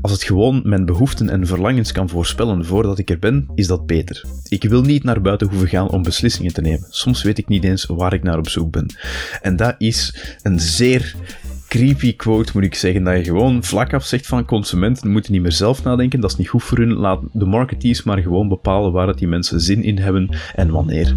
Als het gewoon mijn behoeften en verlangens kan voorspellen voordat ik er ben, is dat beter. Ik wil niet naar buiten hoeven gaan om beslissingen te nemen. Soms weet ik niet eens waar ik naar op zoek ben. En dat is een zeer creepy quote, moet ik zeggen. Dat je gewoon vlak af zegt van consumenten moeten niet meer zelf nadenken. Dat is niet goed voor hun. Laat de marketeers maar gewoon bepalen waar het die mensen zin in hebben en wanneer.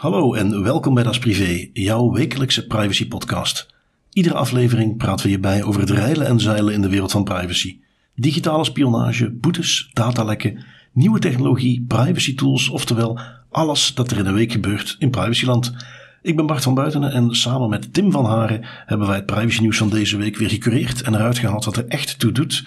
Hallo en welkom bij Das Privé, jouw wekelijkse privacy podcast. Iedere aflevering praten we hierbij over het reilen en zeilen in de wereld van privacy. Digitale spionage, boetes, datalekken, nieuwe technologie, privacy tools, oftewel alles dat er in een week gebeurt in privacyland. Ik ben Bart van Buitenen en samen met Tim van Haren hebben wij het privacy nieuws van deze week weer gecureerd en eruit gehaald wat er echt toe doet.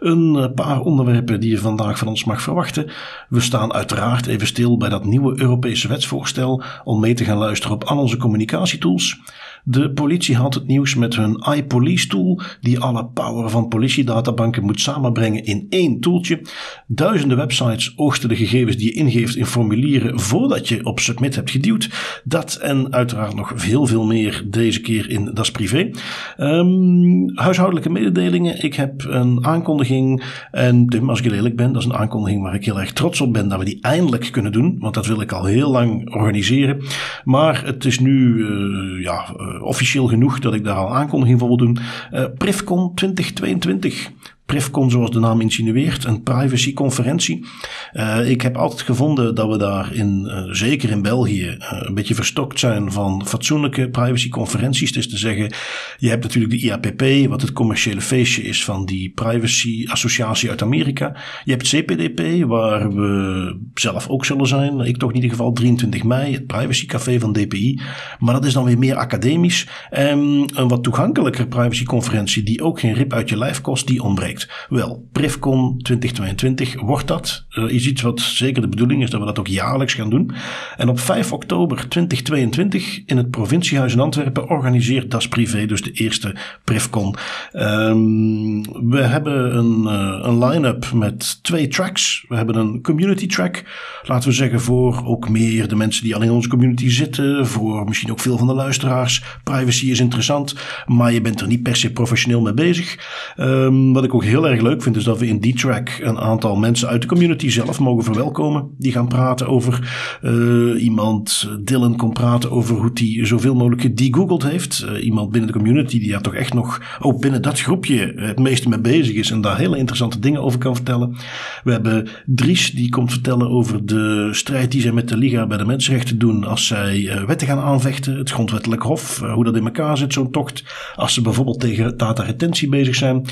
Een eh, paar onderwerpen die je vandaag van ons mag verwachten. We staan uiteraard even stil bij dat nieuwe Europese wetsvoorstel om mee te gaan luisteren op al onze communicatietools. De politie haalt het nieuws met hun iPolice tool, die alle power van politiedatabanken moet samenbrengen in één toeltje. Duizenden websites oogsten de gegevens die je ingeeft in formulieren voordat je op submit hebt geduwd. Dat en uiteraard nog veel, veel meer deze keer in Das Privé. Um, huishoudelijke mededelingen. Ik heb een aankondiging. En Tim, als ik heel eerlijk ben, dat is een aankondiging waar ik heel erg trots op ben dat we die eindelijk kunnen doen. Want dat wil ik al heel lang organiseren. Maar het is nu uh, ja, uh, officieel genoeg dat ik daar al aankondiging voor wil doen. Uh, Privcon 2022. Privcon, zoals de naam insinueert, een privacyconferentie. Uh, ik heb altijd gevonden dat we daar in, uh, zeker in België, uh, een beetje verstokt zijn van fatsoenlijke privacyconferenties. Is te zeggen, je hebt natuurlijk de IAPP, wat het commerciële feestje is van die privacy associatie uit Amerika. Je hebt CPDP, waar we zelf ook zullen zijn. Ik toch in ieder geval 23 mei, het privacycafé van DPI. Maar dat is dan weer meer academisch. En een wat toegankelijker privacyconferentie die ook geen rip uit je lijf kost, die ontbreekt. Wel, Privcon 2022 wordt dat. Uh, is iets wat zeker de bedoeling is dat we dat ook jaarlijks gaan doen. En op 5 oktober 2022 in het provinciehuis in Antwerpen organiseert Das Privé dus de eerste Privcon. Um, we hebben een, uh, een line-up met twee tracks. We hebben een community track. Laten we zeggen voor ook meer de mensen die al in onze community zitten. Voor misschien ook veel van de luisteraars. Privacy is interessant, maar je bent er niet per se professioneel mee bezig. Um, wat ik ook heel erg leuk vind, is dat we in die track een aantal mensen uit de community zelf mogen verwelkomen. Die gaan praten over uh, iemand, Dylan kon praten over hoe hij zoveel mogelijk gegoogeld heeft. Uh, iemand binnen de community die daar toch echt nog, ook binnen dat groepje, het meeste mee bezig is en daar hele interessante dingen over kan vertellen. We hebben Dries, die komt vertellen over de strijd die zij met de Liga bij de mensenrechten doen als zij wetten gaan aanvechten, het grondwettelijk hof, hoe dat in elkaar zit, zo'n tocht. Als ze bijvoorbeeld tegen data retentie bezig zijn.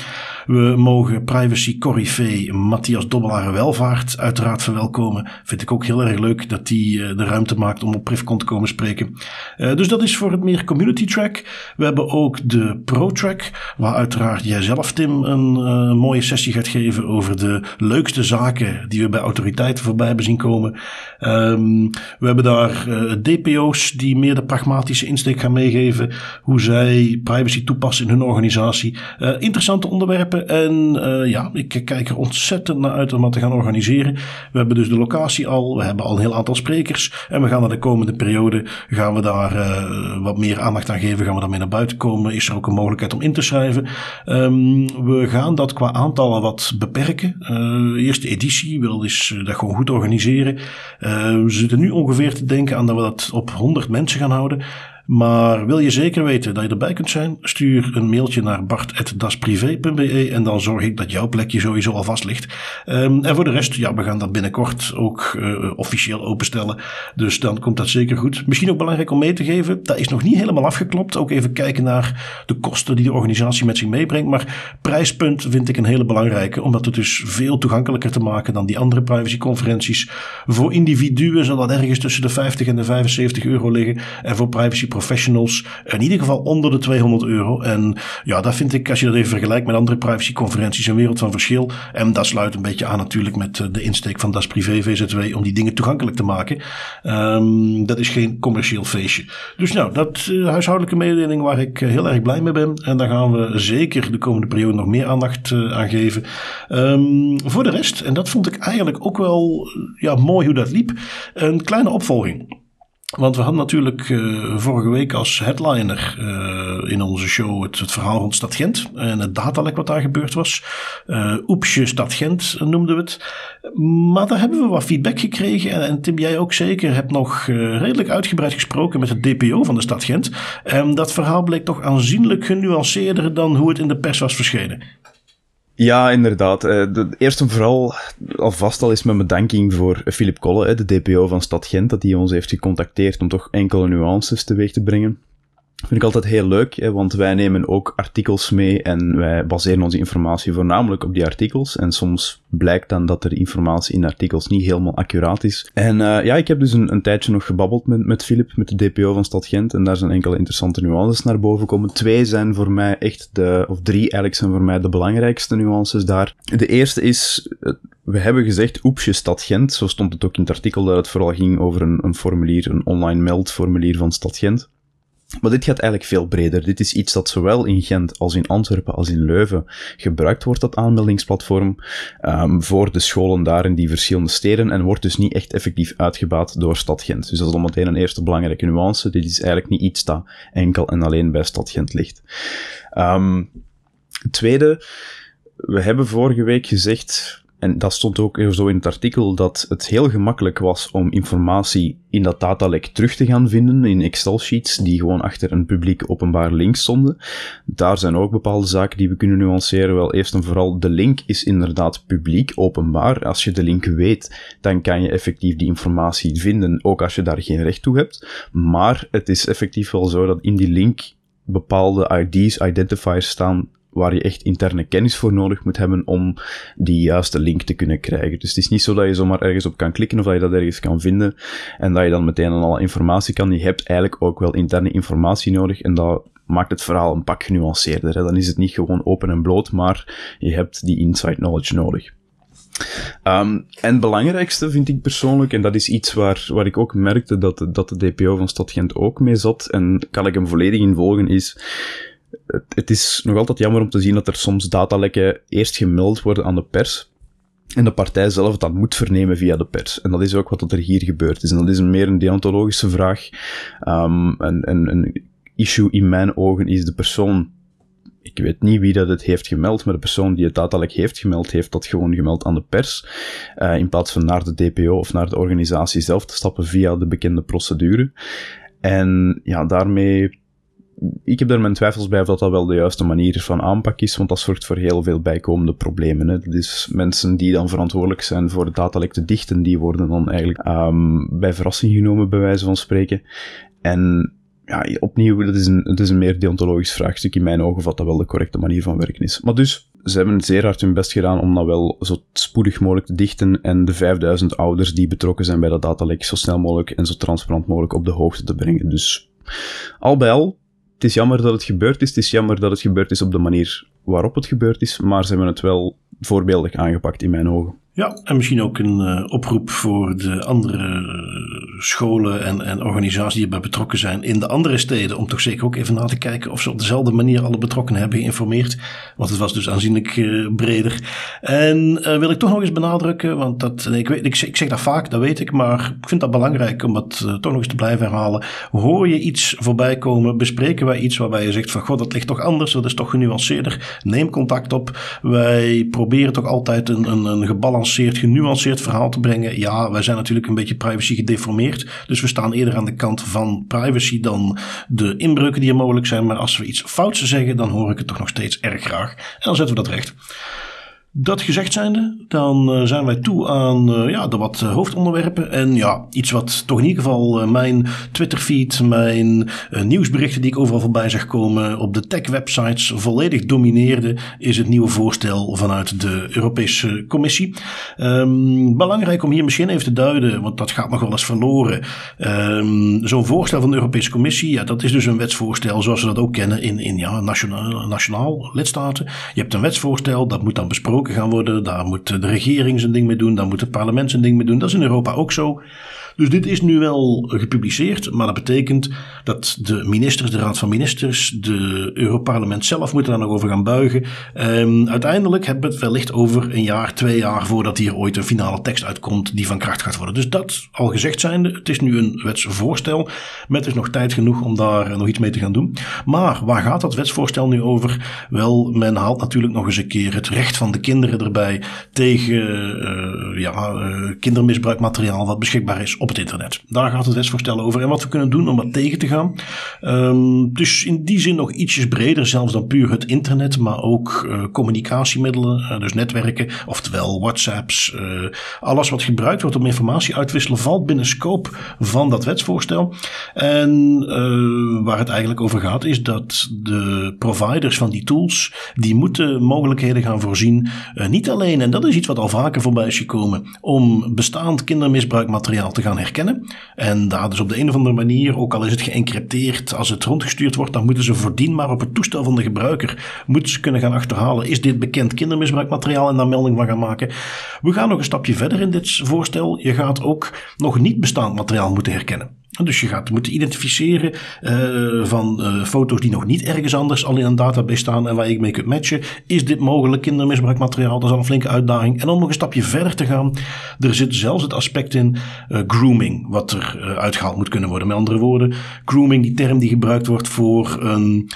We mogen privacy corrivee Matthias Dobbelaar Welvaart uiteraard verwelkomen. Vind ik ook heel erg leuk dat hij uh, de ruimte maakt om op Privcon te komen spreken. Uh, dus dat is voor het meer community track. We hebben ook de pro track, waar uiteraard jij zelf Tim een uh, mooie sessie gaat geven over de leukste zaken die we bij autoriteiten voorbij hebben zien komen. Um, we hebben daar DPO's die meer de pragmatische insteek gaan meegeven, hoe zij privacy toepassen in hun organisatie. interessante onderwerpen en uh, ja, ik kijk er ontzettend naar uit om dat te gaan organiseren. We hebben dus de locatie al, we hebben al een heel aantal sprekers. En we gaan naar de komende periode, gaan we daar uh, wat meer aandacht aan geven, gaan we daarmee naar buiten komen. Is er ook een mogelijkheid om in te schrijven. Um, we gaan dat qua aantallen wat beperken. Uh, eerste editie wil is dat gewoon goed organiseren. we zitten nu ongeveer te denken aan dat we dat op 100 mensen gaan houden. Maar wil je zeker weten dat je erbij kunt zijn? Stuur een mailtje naar bart.dasprivé.be en dan zorg ik dat jouw plekje sowieso al vast ligt. Um, en voor de rest, ja, we gaan dat binnenkort ook uh, officieel openstellen. Dus dan komt dat zeker goed. Misschien ook belangrijk om mee te geven, dat is nog niet helemaal afgeklopt. Ook even kijken naar de kosten die de organisatie met zich meebrengt. Maar prijspunt vind ik een hele belangrijke, omdat het dus veel toegankelijker te maken dan die andere privacyconferenties. Voor individuen zal dat ergens tussen de 50 en de 75 euro liggen. En voor privacy professionals in ieder geval onder de 200 euro. En ja, dat vind ik, als je dat even vergelijkt met andere privacyconferenties, een wereld van verschil. En dat sluit een beetje aan natuurlijk met de insteek van Das Privé VZW om die dingen toegankelijk te maken. Um, dat is geen commercieel feestje. Dus nou, dat uh, huishoudelijke mededeling waar ik heel erg blij mee ben. En daar gaan we zeker de komende periode nog meer aandacht aan geven. Um, voor de rest, en dat vond ik eigenlijk ook wel ja, mooi hoe dat liep, een kleine opvolging. Want we hadden natuurlijk uh, vorige week als headliner uh, in onze show het, het, verhaal rond Stad Gent en het datalek wat daar gebeurd was. Uh, Oepsje Stad Gent noemden we het. Maar daar hebben we wat feedback gekregen. En, en Tim, jij ook zeker, hebt nog redelijk uitgebreid gesproken met het DPO van de Stad Gent. En dat verhaal bleek toch aanzienlijk genuanceerder dan hoe het in de pers was verschenen. Ja, inderdaad. Uh, eerst en vooral alvast al is mijn bedanking voor Philip Kolle, de DPO van Stad Gent, dat hij ons heeft gecontacteerd om toch enkele nuances teweeg te brengen vind ik altijd heel leuk, hè, want wij nemen ook artikels mee en wij baseren onze informatie voornamelijk op die artikels. En soms blijkt dan dat er informatie in artikels niet helemaal accuraat is. En uh, ja, ik heb dus een, een, tijdje nog gebabbeld met, met Philip, met de DPO van Stad Gent, en daar zijn enkele interessante nuances naar boven gekomen. Twee zijn voor mij echt de, of drie eigenlijk zijn voor mij de belangrijkste nuances daar. De eerste is, eh, we hebben gezegd oepsje Stad Gent, zo stond het ook in het artikel dat het vooral ging over een, een formulier, een online meldformulier van Stad Gent. Maar dit gaat eigenlijk veel breder. Dit is iets dat zowel in Gent als in Antwerpen als in Leuven gebruikt wordt, dat aanmeldingsplatform, um, voor de scholen daar in die verschillende steden en wordt dus niet echt effectief uitgebaat door Stad Gent. Dus dat is al meteen een eerste belangrijke nuance. Dit is eigenlijk niet iets dat enkel en alleen bij Stad Gent ligt. Um, tweede, we hebben vorige week gezegd, en dat stond ook zo in het artikel, dat het heel gemakkelijk was om informatie in dat datalek terug te gaan vinden in Excel-sheets die gewoon achter een publiek openbaar link stonden. Daar zijn ook bepaalde zaken die we kunnen nuanceren. Wel, eerst en vooral, de link is inderdaad publiek, openbaar. Als je de link weet, dan kan je effectief die informatie vinden, ook als je daar geen recht toe hebt. Maar het is effectief wel zo dat in die link bepaalde ID's, identifiers staan waar je echt interne kennis voor nodig moet hebben om die juiste link te kunnen krijgen. Dus het is niet zo dat je zomaar ergens op kan klikken of dat je dat ergens kan vinden en dat je dan meteen aan alle informatie kan. Je hebt eigenlijk ook wel interne informatie nodig en dat maakt het verhaal een pak genuanceerder. Hè. Dan is het niet gewoon open en bloot, maar je hebt die inside knowledge nodig. Um, en het belangrijkste vind ik persoonlijk, en dat is iets waar, waar ik ook merkte dat, dat de DPO van Stad Gent ook mee zat, en kan ik hem volledig in volgen, is het, is nog altijd jammer om te zien dat er soms datalekken eerst gemeld worden aan de pers, en de partij zelf dat moet vernemen via de pers. En dat is ook wat er hier gebeurd is. En dat is meer een deontologische vraag. En een issue in mijn ogen is de persoon. Ik weet niet wie dat het heeft gemeld, maar de persoon die het datalek heeft gemeld, heeft dat gewoon gemeld aan de pers. Uh, in plaats van naar de DPO of naar de organisatie zelf te stappen via de bekende procedure. En ja, daarmee ik heb daar mijn twijfels bij of dat, dat wel de juiste manier van aanpak is, want dat zorgt voor heel veel bijkomende problemen. Hè. Dus mensen die dan verantwoordelijk zijn voor het datalek te dichten, die worden dan eigenlijk um, bij verrassing genomen, bij wijze van spreken. En ja, opnieuw, dat is, een, dat is een meer deontologisch vraagstuk in mijn ogen, wat dat wel de correcte manier van werken is. Maar dus, ze hebben zeer hard hun best gedaan om dat wel zo spoedig mogelijk te dichten en de 5000 ouders die betrokken zijn bij dat datalek zo snel mogelijk en zo transparant mogelijk op de hoogte te brengen. Dus al bij al, het is jammer dat het gebeurd is. Het is jammer dat het gebeurd is op de manier waarop het gebeurd is. Maar ze hebben het wel voorbeeldig aangepakt in mijn ogen. Ja, en misschien ook een uh, oproep voor de andere uh, scholen en, en organisaties die erbij betrokken zijn in de andere steden. Om toch zeker ook even na te kijken of ze op dezelfde manier alle betrokkenen hebben geïnformeerd. Want het was dus aanzienlijk uh, breder. En wil ik toch nog eens benadrukken, want dat, ik, weet, ik, ik, zeg dat vaak, dat weet ik. Maar ik vind dat belangrijk om het toch nog eens te blijven herhalen. Hoor je iets voorbij komen, bespreken wij iets waarbij je zegt van god, dat ligt toch anders, dat is toch genuanceerder. Neem contact op. Wij proberen toch altijd een, een, een gebalanceerd, genuanceerd verhaal te brengen. Ja, wij zijn natuurlijk een beetje privacy gedeformeerd. Dus we staan eerder aan de kant van privacy dan de inbreuken die er mogelijk zijn. Maar als we iets fouts zeggen, dan hoor ik het toch nog steeds erg graag. En dan zetten we dat recht. Dat gezegd zijnde, dan uh, zijn wij toe aan uh, ja, de wat uh, hoofdonderwerpen. En ja, iets wat toch in ieder geval mijn Twitterfeed, mijn nieuwsberichten die ik overal voorbij zag komen op de tech-websites volledig domineerde, is het nieuwe voorstel vanuit de Europese Commissie. Um, belangrijk om hier misschien even te duiden, want dat gaat nog wel eens verloren. Um, Zo'n voorstel van de Europese Commissie, ja, dat is dus een wetsvoorstel zoals we dat ook kennen in, in ja, nationaal, nationaal lidstaten. Je hebt een wetsvoorstel, dat moet dan besproken gaan worden. Daar moet de regering zijn ding mee doen. Daar moet het parlement zijn ding mee doen. Dat is in Europa ook zo. Dus dit is nu wel gepubliceerd, maar dat betekent dat de ministers, de Raad van Ministers, de Europarlement zelf moeten daar nog over gaan buigen. Um, uiteindelijk hebben we het wellicht over een jaar, twee jaar voordat hier ooit een finale tekst uitkomt die van kracht gaat worden. Dus dat al gezegd zijnde, het is nu een wetsvoorstel met dus nog tijd genoeg om daar nog iets mee te gaan doen. Maar waar gaat dat wetsvoorstel nu over? Wel, men haalt natuurlijk nog eens een keer het recht van de kinderen erbij tegen uh, ja, uh, kindermisbruikmateriaal wat beschikbaar is op het internet. Daar gaat het wetsvoorstel over en wat we kunnen doen om dat tegen te gaan. Um, dus in die zin nog ietsjes breder zelfs dan puur het internet, maar ook uh, communicatiemiddelen, uh, dus netwerken, oftewel WhatsApps. Uh, alles wat gebruikt wordt om informatie uit te wisselen valt binnen scope van dat wetsvoorstel. En waar het eigenlijk over gaat is dat de providers van die tools, die moeten mogelijkheden gaan voorzien. niet alleen, en dat is iets wat al vaker voorbij is gekomen, om bestaand kindermisbruikmateriaal te gaan herkennen. En daar dus op de een of andere manier, ook al is het geëncrypteerd, als het rondgestuurd wordt, dan moeten ze voordien maar op het toestel van de gebruiker moeten ze kunnen gaan achterhalen. Is dit bekend kindermisbruikmateriaal en daar melding van gaan maken? We gaan nog een stapje verder in dit voorstel. Je gaat ook nog niet bestaand materiaal moeten herkennen. Dus je gaat moeten identificeren uh, van uh, foto's die nog niet ergens anders al in een database staan en waar je mee kunt matchen. Is dit mogelijk kindermisbruikmateriaal? Dat is al een flinke uitdaging. En om nog een stapje verder te gaan, er zit zelfs het aspect in uh, grooming, wat er uitgehaald moet kunnen worden. Met andere woorden, grooming, die term die gebruikt wordt voor een,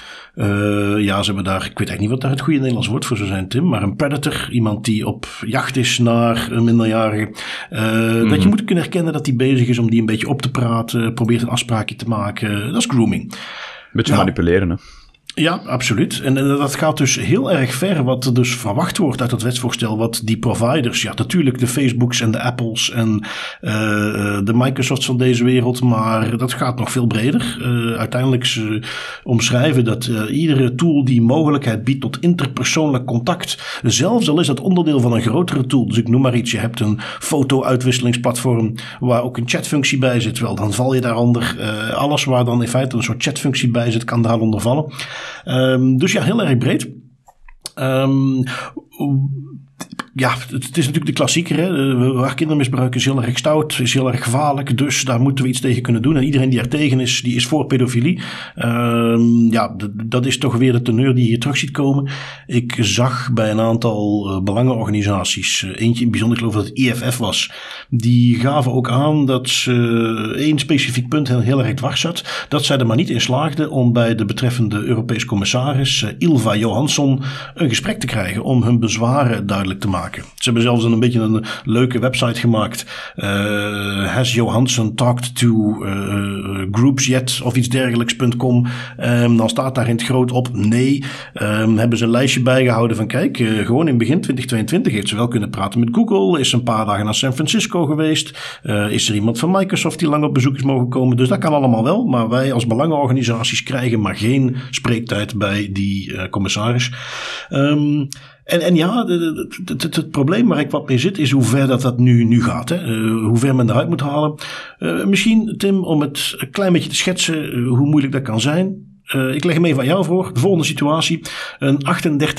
ja, ze hebben daar, ik weet eigenlijk niet wat daar het goede Nederlands woord voor zou zijn, Tim, maar een predator, iemand die op jacht is naar een minderjarige. Mm. Dat je moet kunnen herkennen dat die bezig is om die een beetje op te praten probeert een afspraakje te maken. Dat is grooming. Beetje nou, manipuleren, hè? Ja, absoluut. En, dat gaat dus heel erg ver wat er dus verwacht wordt uit het wetsvoorstel. Wat die providers, ja natuurlijk de Facebooks en de Apples en uh, de Microsofts van deze wereld. Maar dat gaat nog veel breder. Uh, uiteindelijk ze omschrijven dat iedere tool die mogelijkheid biedt tot interpersoonlijk contact. Zelfs al is dat onderdeel van een grotere tool. Dus ik noem maar iets. Je hebt een foto-uitwisselingsplatform waar ook een chatfunctie bij zit. Wel, dan val je daaronder. alles waar dan in feite een soort chatfunctie bij zit, kan daaronder vallen. Um, dus ja, heel erg breed. Um, ja, het, is natuurlijk de klassieker. Hè? kindermisbruik is heel erg stout, is heel erg gevaarlijk. Dus daar moeten we iets tegen kunnen doen. En iedereen die er tegen is, die is voor pedofilie. Uh, ja, dat is toch weer de teneur die je hier terug ziet komen. Ik zag bij een aantal uh, belangenorganisaties, uh, eentje in bijzonder, ik geloof dat het IFF was. Die gaven ook aan dat ze één specifiek punt heel, heel erg dwars zat. Dat zij er maar niet in slaagden om bij de betreffende Europees commissaris, Ilva Johansson, een gesprek te krijgen om hun bezwaren duidelijk te maken. Ze hebben zelfs een beetje een leuke website gemaakt. Uh, has Johansson talked to uh, groups yet? Of iets dergelijks.com. Um, dan staat daar in het groot op nee. Um, hebben ze een lijstje bijgehouden van kijk, uh, gewoon in begin 2022 heeft ze wel kunnen praten met Google. Is een paar dagen naar San Francisco geweest. Is er iemand van Microsoft die lang op bezoek is mogen komen. Dus dat kan allemaal wel. Maar wij als belangenorganisaties krijgen maar geen spreektijd bij die commissaris. Um, en, en ja, het, probleem waar ik wat mee zit is hoe ver dat, dat nu, nu gaat. Hè? Uh, hoe ver men eruit moet halen. Uh, misschien, Tim, om het een klein beetje te schetsen uh, hoe moeilijk dat kan zijn. ik leg hem even aan jou voor. De volgende situatie. Een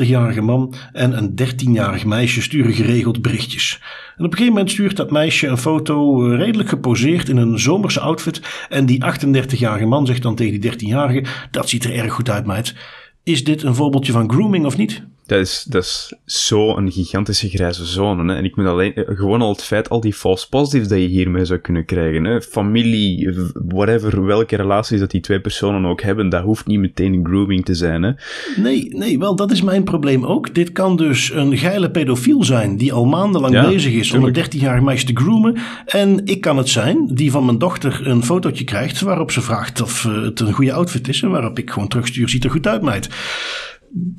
38-jarige man en een 13-jarig meisje sturen geregeld berichtjes. En op een gegeven moment stuurt dat meisje een foto redelijk geposeerd in een zomerse outfit. En die 38-jarige man zegt dan tegen die 13-jarige: Dat ziet er erg goed uit, meid. Is dit een voorbeeldje van grooming of niet? Dat is, dat is zo'n gigantische grijze zone. Hè? En ik moet alleen, gewoon al het feit, al die false positives dat je hiermee zou kunnen krijgen. Hè? Familie, whatever, welke relaties dat die twee personen ook hebben, dat hoeft niet meteen grooming te zijn. Hè? Nee, nee, wel, dat is mijn probleem ook. Dit kan dus een geile pedofiel zijn die al maandenlang bezig is om een 13-jarig meisje te groomen. En ik kan het zijn die van mijn dochter een fotootje krijgt waarop ze vraagt of eh, het een goede outfit is. En waarop ik gewoon terugstuur, ziet er goed uit, meid.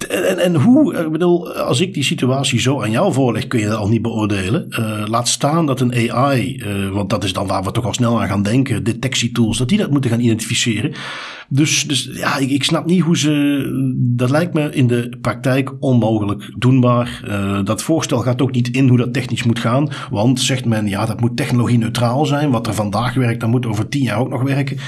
En, en hoe, ik bedoel, als ik die situatie zo aan jou voorleg, kun je dat al niet beoordelen. Uh, laat staan dat een AI, eh, want dat is dan waar we toch al snel aan gaan denken, detectietools, dat die dat moeten gaan identificeren. Dus, dus ja, ik, ik snap niet hoe ze, dat lijkt me in de praktijk onmogelijk doenbaar. Dat voorstel gaat ook niet in hoe dat technisch moet gaan, want zegt men, ja, dat moet technologie neutraal zijn. Wat er vandaag werkt, dat moet over tien jaar ook nog werken.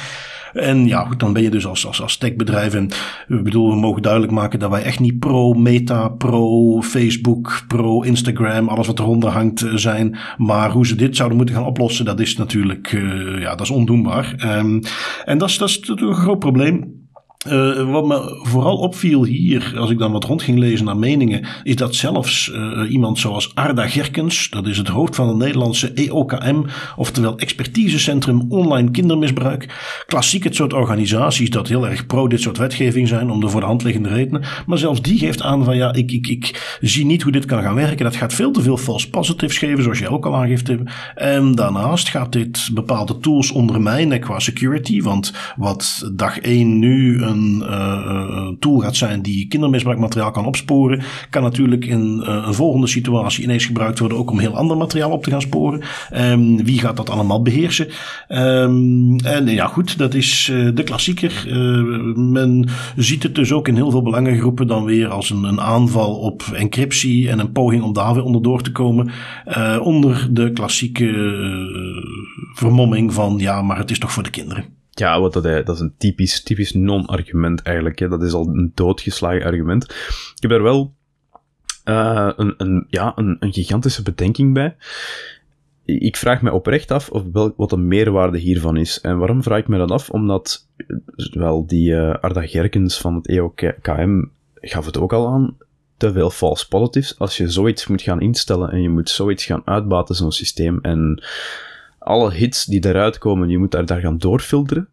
En ja, goed, dan ben je dus als, als, als techbedrijf. En ik bedoel, we mogen duidelijk maken dat wij echt niet pro-Meta, pro-Facebook, pro-Instagram, alles wat eronder hangt eh, zijn. Maar hoe ze dit zouden moeten gaan oplossen, dat is natuurlijk, uh, ja, dat is ondoenbaar. Um, en dat is, dat is een groot probleem. Uh, wat me vooral opviel hier, als ik dan wat rond ging lezen naar meningen, is dat zelfs uh, iemand zoals Arda Gerkens, dat is het hoofd van het Nederlandse EOKM, oftewel Expertisecentrum Online Kindermisbruik, klassiek het soort organisaties dat heel erg pro dit soort wetgeving zijn, om de voor de hand liggende redenen, maar zelfs die geeft aan van ja, ik, ik, ik zie niet hoe dit kan gaan werken, dat gaat veel te veel false positives geven, zoals jij ook al aangeeft. En daarnaast gaat dit bepaalde tools ondermijnen qua security, want wat dag 1 nu een uh, tool gaat zijn die kindermisbruikmateriaal kan opsporen, kan natuurlijk in uh, een volgende situatie ineens gebruikt worden ook om heel ander materiaal op te gaan sporen. Um, wie gaat dat allemaal beheersen? Um, en ja, goed, dat is de klassieker. men ziet het dus ook in heel veel belangengroepen dan weer als een, een aanval op encryptie en een poging om daar weer onderdoor te komen. onder de klassieke vermomming van ja, maar het is toch voor de kinderen. Ja, wat dat, dat is een typisch, typisch non-argument eigenlijk. Hè. Dat is al een doodgeslagen argument. Ik heb er wel uh, een, een, ja, een, een gigantische bedenking bij. Ik vraag me oprecht af of wel, wat de meerwaarde hiervan is. En waarom vraag ik me dat af? Omdat, wel, die uh, Arda Gerkens van het EOKM gaf het ook al aan, te veel false positives. Als je zoiets moet gaan instellen en je moet zoiets gaan uitbaten, zo'n systeem, en alle hits die eruit komen, je moet daar, daar gaan doorfilteren.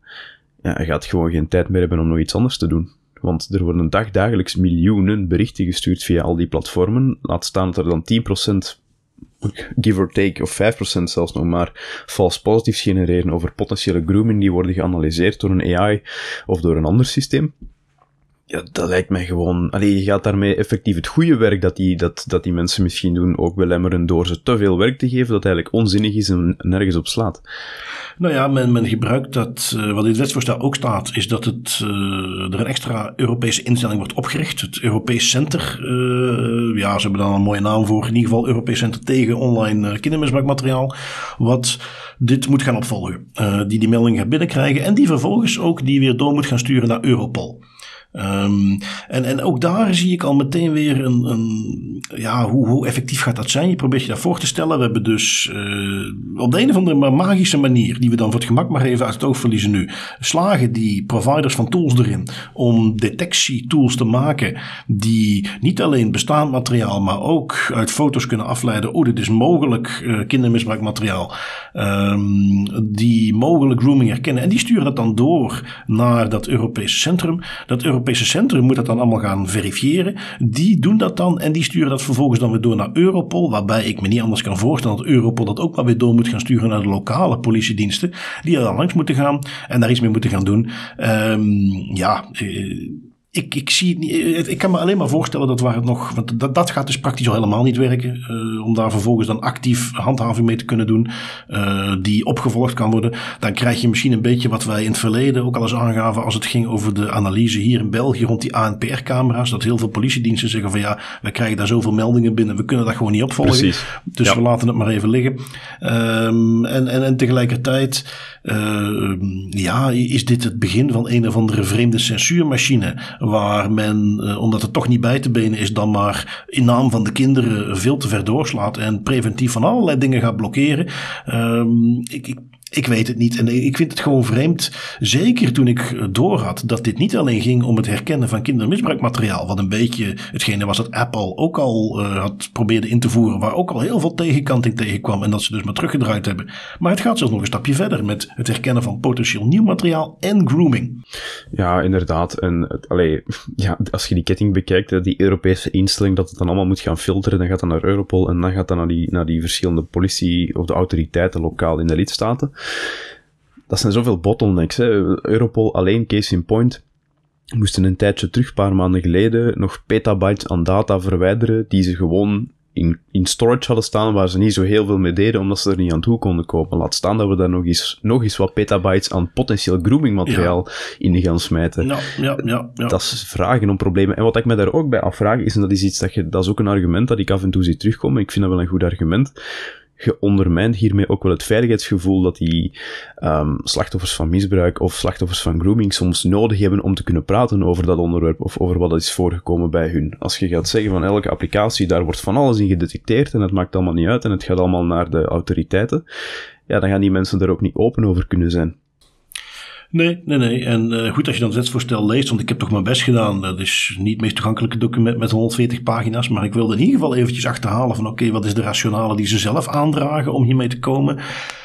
Ja, je gaat gewoon geen tijd meer hebben om nog iets anders te doen. Want er worden dagdagelijks miljoenen berichten gestuurd via al die platformen. Laat staan dat er dan 10%, give or take, of 5% zelfs nog maar, false positives genereren over potentiële grooming die worden geanalyseerd door een AI of door een ander systeem ja, dat lijkt mij gewoon. Allee, je gaat daarmee effectief het goede werk dat die, dat, dat die mensen misschien doen ook belemmeren door ze te veel werk te geven dat eigenlijk onzinnig is en nergens op slaat. Nou ja, men, men gebruikt dat. Uh, wat in het wetsvoorstel ook staat, is dat het, uh, er een extra Europese instelling wordt opgericht. Het Europees Center. Uh, ja, ze hebben dan een mooie naam voor. In ieder geval Europees Center tegen online kindermisbruikmateriaal. Wat dit moet gaan opvolgen. die die melding gaat binnenkrijgen en die vervolgens ook die weer door moet gaan sturen naar Europol. Um, en, en ook daar zie ik al meteen weer een, een ja, hoe, hoe effectief gaat dat zijn? Je probeert je dat voor te stellen. We hebben dus uh, op de een of andere magische manier, die we dan voor het gemak maar even uit het oog verliezen nu, slagen die providers van tools erin om detectietools te maken die niet alleen bestaand materiaal, maar ook uit foto's kunnen afleiden. Oh, dit is mogelijk uh, kindermisbruikmateriaal. Um, die mogelijk grooming herkennen. En die sturen dat dan door naar dat Europese centrum. Dat Europese Europese centrum moet dat dan allemaal gaan verifiëren. Die doen dat dan en die sturen dat vervolgens dan weer door naar Europol. Waarbij ik me niet anders kan voorstellen dat Europol dat ook wel weer door moet gaan sturen naar de lokale politiediensten. Die er dan langs moeten gaan en daar iets mee moeten gaan doen. Um, ja, eh, ik, ik zie het niet. Eh, ik kan me alleen maar voorstellen dat waar het nog. Want dat, dat gaat dus praktisch al helemaal niet werken. Uh, om daar vervolgens dan actief handhaving mee te kunnen doen. Uh, die opgevolgd kan worden. Dan krijg je misschien een beetje wat wij in het verleden ook al eens aangaven. als het ging over de analyse hier in België rond die ANPR-camera's. Dat heel veel politiediensten zeggen van ja, we krijgen daar zoveel meldingen binnen. We kunnen dat gewoon niet opvolgen. Precies. Dus we laten het maar even liggen. Um, en, en, en tegelijkertijd. Uh, ja, is dit het begin van een of andere vreemde censuurmachine waar men, uh, omdat het toch niet bij te benen is, dan maar in naam van de kinderen veel te ver doorslaat en preventief van allerlei dingen gaat blokkeren. Ik, ik ik weet het niet. En ik vind het gewoon vreemd. Zeker toen ik doorhad dat dit niet alleen ging om het herkennen van kindermisbruikmateriaal. Wat een beetje hetgene was dat Apple ook al uh, had probeerde in te voeren. Waar ook al heel veel tegenkanting tegenkwam. En dat ze dus maar teruggedraaid hebben. Maar het gaat zelfs nog een stapje verder met het herkennen van potentieel nieuw materiaal en grooming. Ja, inderdaad. En allee, ja, als je die ketting bekijkt, die Europese instelling dat het dan allemaal moet gaan filteren. Dan gaat dat naar Europol en dan gaat dat naar die, naar die verschillende politie of de autoriteiten lokaal in de lidstaten. Dat zijn zoveel bottlenecks. Hè. Europol alleen, case in point, moesten een tijdje terug, een paar maanden geleden, nog petabytes aan data verwijderen die ze gewoon in, in storage hadden staan waar ze niet zo heel veel mee deden, omdat ze er niet aan toe konden kopen. Laat staan dat we daar nog eens, nog eens wat petabytes aan potentieel groomingmateriaal in gaan smijten. Ja, ja, ja, ja, Dat is vragen om problemen. En wat ik me daar ook bij afvraag, is, en dat is iets dat je, dat is ook een argument dat ik af en toe zie terugkomen, ik vind dat wel een goed argument, je ondermijnt hiermee ook wel het veiligheidsgevoel dat die um, slachtoffers van misbruik of slachtoffers van grooming soms nodig hebben om te kunnen praten over dat onderwerp of over wat is voorgekomen bij hun. Als je gaat zeggen van elke applicatie, daar wordt van alles in gedetecteerd en het maakt allemaal niet uit en het gaat allemaal naar de autoriteiten, ja, dan gaan die mensen daar ook niet open over kunnen zijn. Nee, nee, nee. En uh, goed als je dan het wetsvoorstel leest, want ik heb toch mijn best gedaan. Dat is niet het meest toegankelijke document met 140 pagina's, maar ik wilde in ieder geval eventjes achterhalen van oké, wat is de rationale die ze zelf aandragen om hiermee te komen.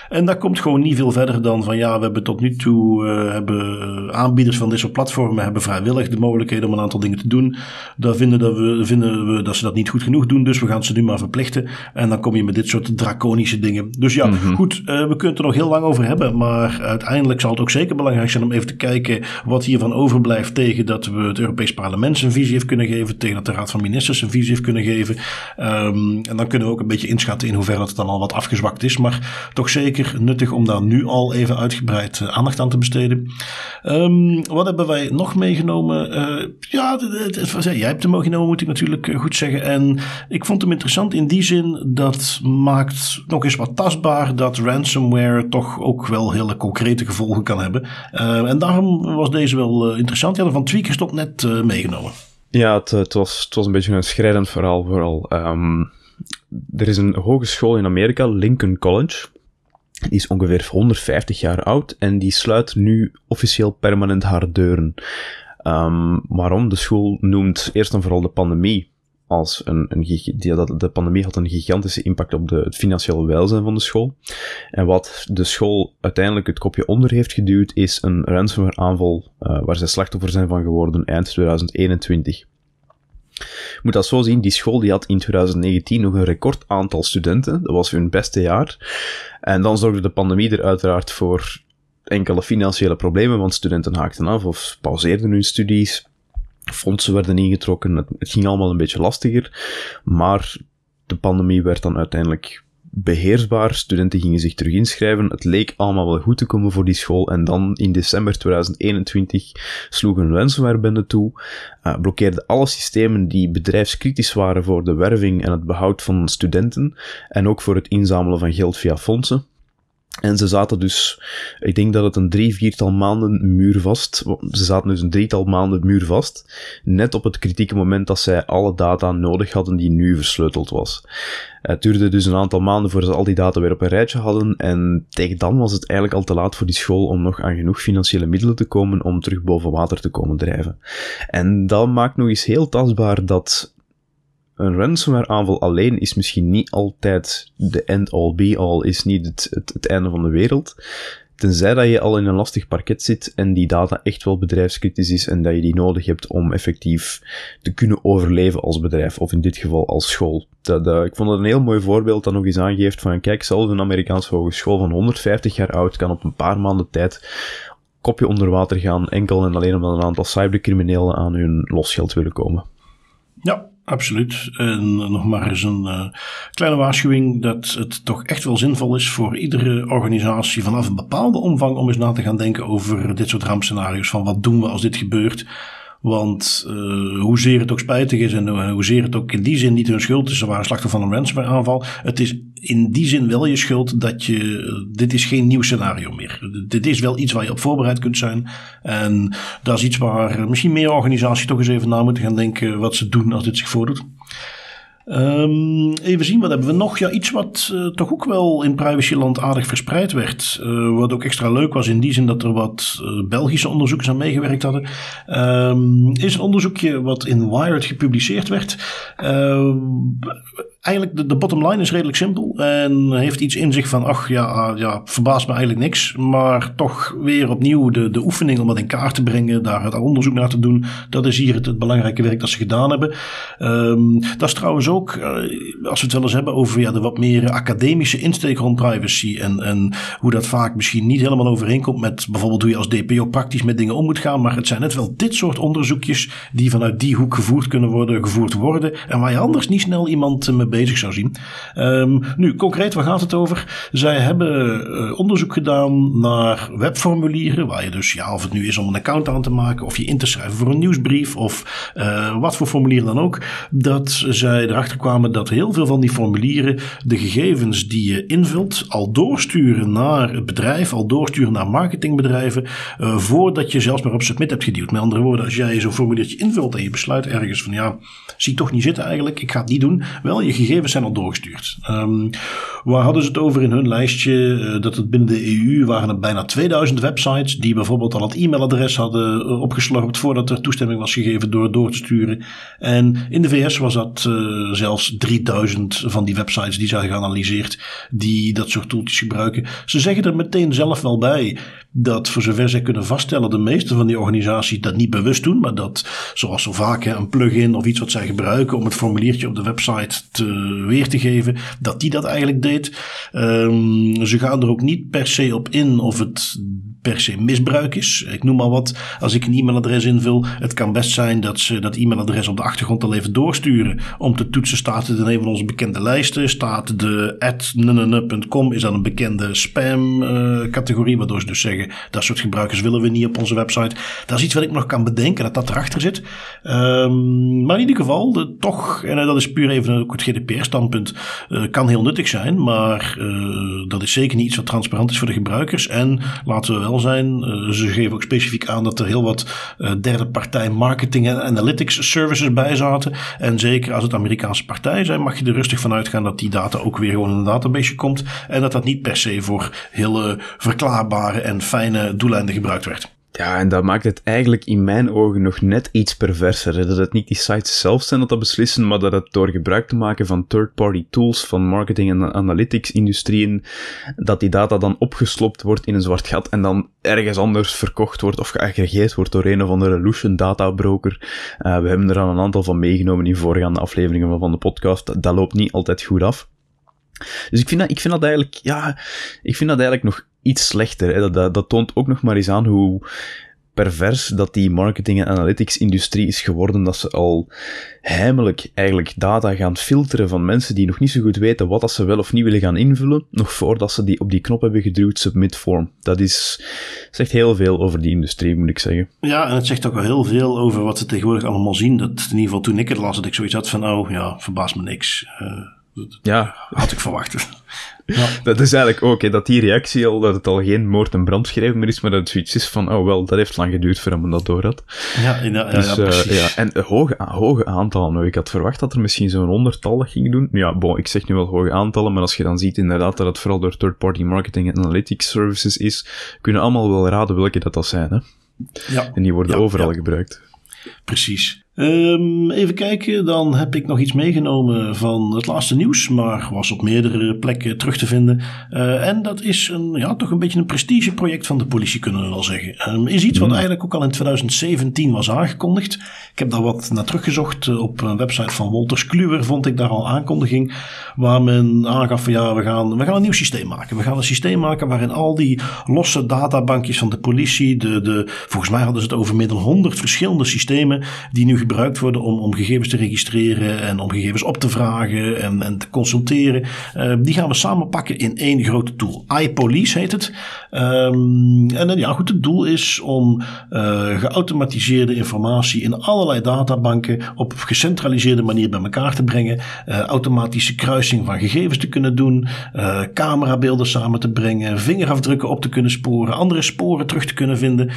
En dat komt gewoon niet veel verder dan van ja, we hebben tot nu toe uh, hebben aanbieders van dit soort platformen hebben vrijwillig de mogelijkheden om een aantal dingen te doen. Daar vinden, dat we, vinden we dat ze dat niet goed genoeg doen, dus we gaan ze nu maar verplichten. En dan kom je met dit soort draconische dingen. Dus ja, mm-hmm. goed, uh, we kunnen het er nog heel lang over hebben, maar uiteindelijk zal het ook zeker belangrijk zijn om even te kijken wat hiervan overblijft tegen dat we het Europees Parlement zijn visie heeft kunnen geven, tegen dat de Raad van Ministers zijn visie heeft kunnen geven. Um, en dan kunnen we ook een beetje inschatten in hoeverre het dan al wat afgezwakt is, maar toch zeker nuttig om daar nu al even uitgebreid eh, aandacht aan te besteden. Um, wat hebben wij nog meegenomen? Uh, ja, jij hebt hem meegenomen, moet ik natuurlijk eh, goed zeggen. En ik vond hem interessant in die zin dat maakt nog eens wat tastbaar dat ransomware toch ook wel hele concrete gevolgen kan hebben. En daarom was deze wel interessant. Ja, van Tweakers tot net meegenomen. Ja, het, het, was, het was een beetje een schrijnend verhaal vooral. Um, er is een hogeschool in Amerika, Lincoln College. Die is ongeveer 150 jaar oud en die sluit nu officieel permanent haar deuren. Um, waarom? De school noemt eerst en vooral de pandemie als een, een die, de pandemie had een gigantische impact op de, het financiële welzijn van de school. En wat de school uiteindelijk het kopje onder heeft geduwd, is een ransomware aanval uh, waar zij slachtoffer zijn van geworden eind 2021. Je moet dat zo zien, die school die had in 2019 nog een record aantal studenten. Dat was hun beste jaar. En dan zorgde de pandemie er uiteraard voor enkele financiële problemen, want studenten haakten af of pauzeerden hun studies. Fondsen werden ingetrokken, het, ging allemaal een beetje lastiger. Maar de pandemie werd dan uiteindelijk beheersbaar. Studenten gingen zich terug inschrijven. Het leek allemaal wel goed te komen voor die school. En dan in december 2021 sloeg een ransomwarebende toe, uh, blokkeerde alle systemen die bedrijfskritisch waren voor de werving en het behoud van studenten en ook voor het inzamelen van geld via fondsen. En ze zaten dus, ik denk dat het een drie, viertal maanden muurvast. Ze zaten dus een drietal maanden muurvast. Net op het kritieke moment dat zij alle data nodig hadden die nu versleuteld was. Het duurde dus een aantal maanden voordat ze al die data weer op een rijtje hadden. En tegen dan was het eigenlijk al te laat voor die school om nog aan genoeg financiële middelen te komen om terug boven water te komen drijven. En dat maakt nog eens heel tastbaar dat een ransomware aanval alleen is misschien niet altijd de end-all be-all, is niet het, het, einde van de wereld. Tenzij dat je al in een lastig parket zit en die data echt wel bedrijfskritisch is en dat je die nodig hebt om effectief te kunnen overleven als bedrijf, of in dit geval als school. Dat, dat, ik vond het een heel mooi voorbeeld dat nog eens aangeeft van, kijk, zelfs een Amerikaanse hogeschool van 150 jaar oud kan op een paar maanden tijd kopje onder water gaan, enkel en alleen omdat een aantal cybercriminelen aan hun losgeld willen komen. Ja, absoluut. En nog maar eens een uh, kleine waarschuwing dat het toch echt wel zinvol is voor iedere organisatie vanaf een bepaalde omvang om eens na te gaan denken over dit soort rampscenario's. Van wat doen we als dit gebeurt? Want uh, hoezeer het ook spijtig is en uh, hoezeer het ook in die zin niet hun schuld is, ze waren slachtoffer van een ransomware aanval. Het is in die zin wel je schuld dat je, dit is geen nieuw scenario meer. Dit is wel iets waar je op voorbereid kunt zijn. En dat is iets waar misschien meer organisaties toch eens even na moeten gaan denken wat ze doen als dit zich voordoet. Um, even zien, wat hebben we nog? Ja, iets wat uh, toch ook wel in privacyland aardig verspreid werd. Uh, wat ook extra leuk was in die zin dat er wat uh, Belgische onderzoekers aan meegewerkt hadden. Um, is een onderzoekje wat in Wired gepubliceerd werd. Eigenlijk, de, de bottom line is redelijk simpel. En heeft iets in zich van, ach ja, ah, ja, verbaast me eigenlijk niks. Maar toch weer opnieuw de, de oefening om dat in kaart te brengen. Daar het onderzoek naar te doen. Dat is hier het, het belangrijke werk dat ze gedaan hebben. Um, dat is trouwens ook, uh, als we het wel eens hebben over ja, de wat meer academische insteek rond privacy. En, en hoe dat vaak misschien niet helemaal overeenkomt met bijvoorbeeld hoe je als DPO praktisch met dingen om moet gaan. Maar het zijn net wel dit soort onderzoekjes die vanuit die hoek gevoerd kunnen worden, gevoerd worden. En waar je anders niet snel iemand mee bezig zou zien. Ehm, nu, concreet, waar gaat het over? Zij hebben uh, onderzoek gedaan naar webformulieren, waar je dus, ja, of het nu is om een account aan te maken, of je in te schrijven voor een nieuwsbrief, of uh, wat voor formulier dan ook, dat zij erachter kwamen dat heel veel van die formulieren de gegevens die je invult al doorsturen naar het bedrijf, al doorsturen naar marketingbedrijven, uh, voordat je zelfs maar op submit hebt geduwd. Met andere woorden, als jij zo'n formuliertje invult en je besluit ergens van ja, zie toch niet zitten eigenlijk, ik ga het niet doen. Wel, je gegevens zijn al doorgestuurd. Um, waar hadden ze het over in hun lijstje? Uh, dat het binnen de EU waren er bijna 2000 websites die bijvoorbeeld al het e-mailadres hadden uh, opgeslorpt voordat er toestemming was gegeven door het door te sturen. En in de VS was dat uh, zelfs 3000 van die websites die zijn geanalyseerd die dat soort tooltjes gebruiken. Ze zeggen er meteen zelf wel bij dat voor zover zij kunnen vaststellen, de meeste van die organisaties dat niet bewust doen, maar dat, zoals zo vaak, een plugin of iets wat zij gebruiken om het formuliertje op de website te, weer te geven, dat die dat eigenlijk deed. Um, ze gaan er ook niet per se op in of het per se misbruik is. Ik noem maar wat. Als ik een e-mailadres invul, het kan best zijn dat ze dat e-mailadres op de achtergrond al even doorsturen. Om te toetsen staat het in een van onze bekende lijsten. Staat de at.com is dan een bekende spam uh, categorie. Waardoor ze dus zeggen, dat soort gebruikers willen we niet op onze website. Dat is iets wat ik nog kan bedenken, dat dat erachter zit. Um, maar in ieder geval, toch, en dat is puur even ook het GDPR-standpunt, uh, kan heel nuttig zijn. Maar dat is zeker niet iets wat transparant is voor de gebruikers. En laten we wel zijn. Uh, ze geven ook specifiek aan dat er heel wat uh, derde partij marketing en analytics services bij zaten. En zeker als het Amerikaanse partijen zijn, mag je er rustig van uitgaan dat die data ook weer gewoon in een database komt. En dat dat niet per se voor hele verklaarbare en fijne doeleinden gebruikt werd. Ja, en dat maakt het eigenlijk in mijn ogen nog net iets perverser. Dat het niet die sites zelf zijn dat dat beslissen, maar dat het door gebruik te maken van third-party tools van marketing- en analytics-industrieën, dat die data dan opgeslopt wordt in een zwart gat en dan ergens anders verkocht wordt of geaggregeerd wordt door een of andere Lucian databroker. Uh, we hebben er al een aantal van meegenomen in voorgaande afleveringen van de podcast. Dat loopt niet altijd goed af. Dus ik vind dat, ik vind dat eigenlijk, ja, ik vind dat eigenlijk nog iets slechter. Hè. Dat, dat, toont ook nog maar eens aan hoe pervers dat die marketing- en analytics-industrie is geworden, dat ze al heimelijk eigenlijk data gaan filteren van mensen die nog niet zo goed weten wat dat ze wel of niet willen gaan invullen, nog voordat ze die op die knop hebben geduwd, submit form. Dat is, zegt heel veel over die industrie, moet ik zeggen. Ja, en het zegt ook wel heel veel over wat ze tegenwoordig allemaal zien. Dat in ieder geval toen ik het las, dat ik zoiets had van, oh ja, verbaast me niks. Uh, ja. Had ik verwacht. Ja. Dat is eigenlijk ook, hè, dat die reactie al, dat het al geen moord- en brandschrijven meer is, maar dat het zoiets is van, oh wel, dat heeft lang geduurd voor hem dat door had. Ja, ja, ja, dus, ja, uh, ja. En hoge, hoge aantallen. Nou, ik had verwacht dat er misschien zo'n honderdtal dat ging doen. Ja, bon, ik zeg nu wel hoge aantallen, maar als je dan ziet inderdaad dat het vooral door third-party marketing en analytics services is, kunnen allemaal wel raden welke dat dat zijn, hè. Ja. En die worden overal gebruikt. Precies. Um, even kijken, dan heb ik nog iets meegenomen van het laatste nieuws, maar was op meerdere plekken terug te vinden. Uh, en dat is een, ja, toch een beetje een prestigeproject van de politie, kunnen we wel zeggen. Um, is iets wat eigenlijk ook al in 2017 was aangekondigd. Ik heb daar wat naar teruggezocht. Op een website van Wolters Kluwer vond ik daar al aankondiging, waar men aangaf van ja, we gaan, we gaan een nieuw systeem maken. We gaan een systeem maken waarin al die losse databankjes van de politie, de, de, volgens mij hadden ze het over meer dan 100 verschillende systemen, die nu gebruikt worden om, om gegevens te registreren en om gegevens op te vragen en, en te consulteren. Uh, die gaan we samenpakken in één grote tool. iPolice heet het. Um, en ja, goed, het doel is om uh, geautomatiseerde informatie in allerlei databanken op gecentraliseerde manier bij elkaar te brengen. Uh, automatische kruising van gegevens te kunnen doen. camerabeelden samen te brengen. Vingerafdrukken op te kunnen sporen. Andere sporen terug te kunnen vinden.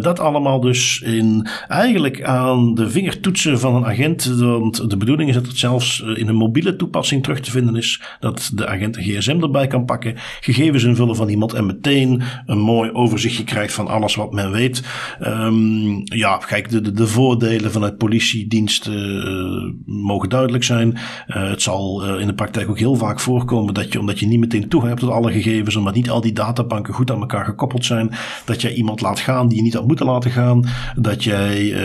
dat allemaal dus in eigenlijk aan de vingertoetsen van een agent. Want de bedoeling is dat het zelfs in een mobiele toepassing terug te vinden is. Dat de agent een gsm erbij kan pakken. Gegevens invullen van iemand en meteen een mooi overzichtje krijgt van alles wat men weet. Um, ja, kijk, de, de, de, voordelen vanuit politiediensten uh, mogen duidelijk zijn. Uh, het zal in de praktijk ook heel vaak voorkomen dat je, omdat je niet meteen toegang hebt tot alle gegevens, omdat niet al die databanken goed aan elkaar gekoppeld zijn, dat jij iemand laat gaan die je niet had moeten laten gaan. Dat jij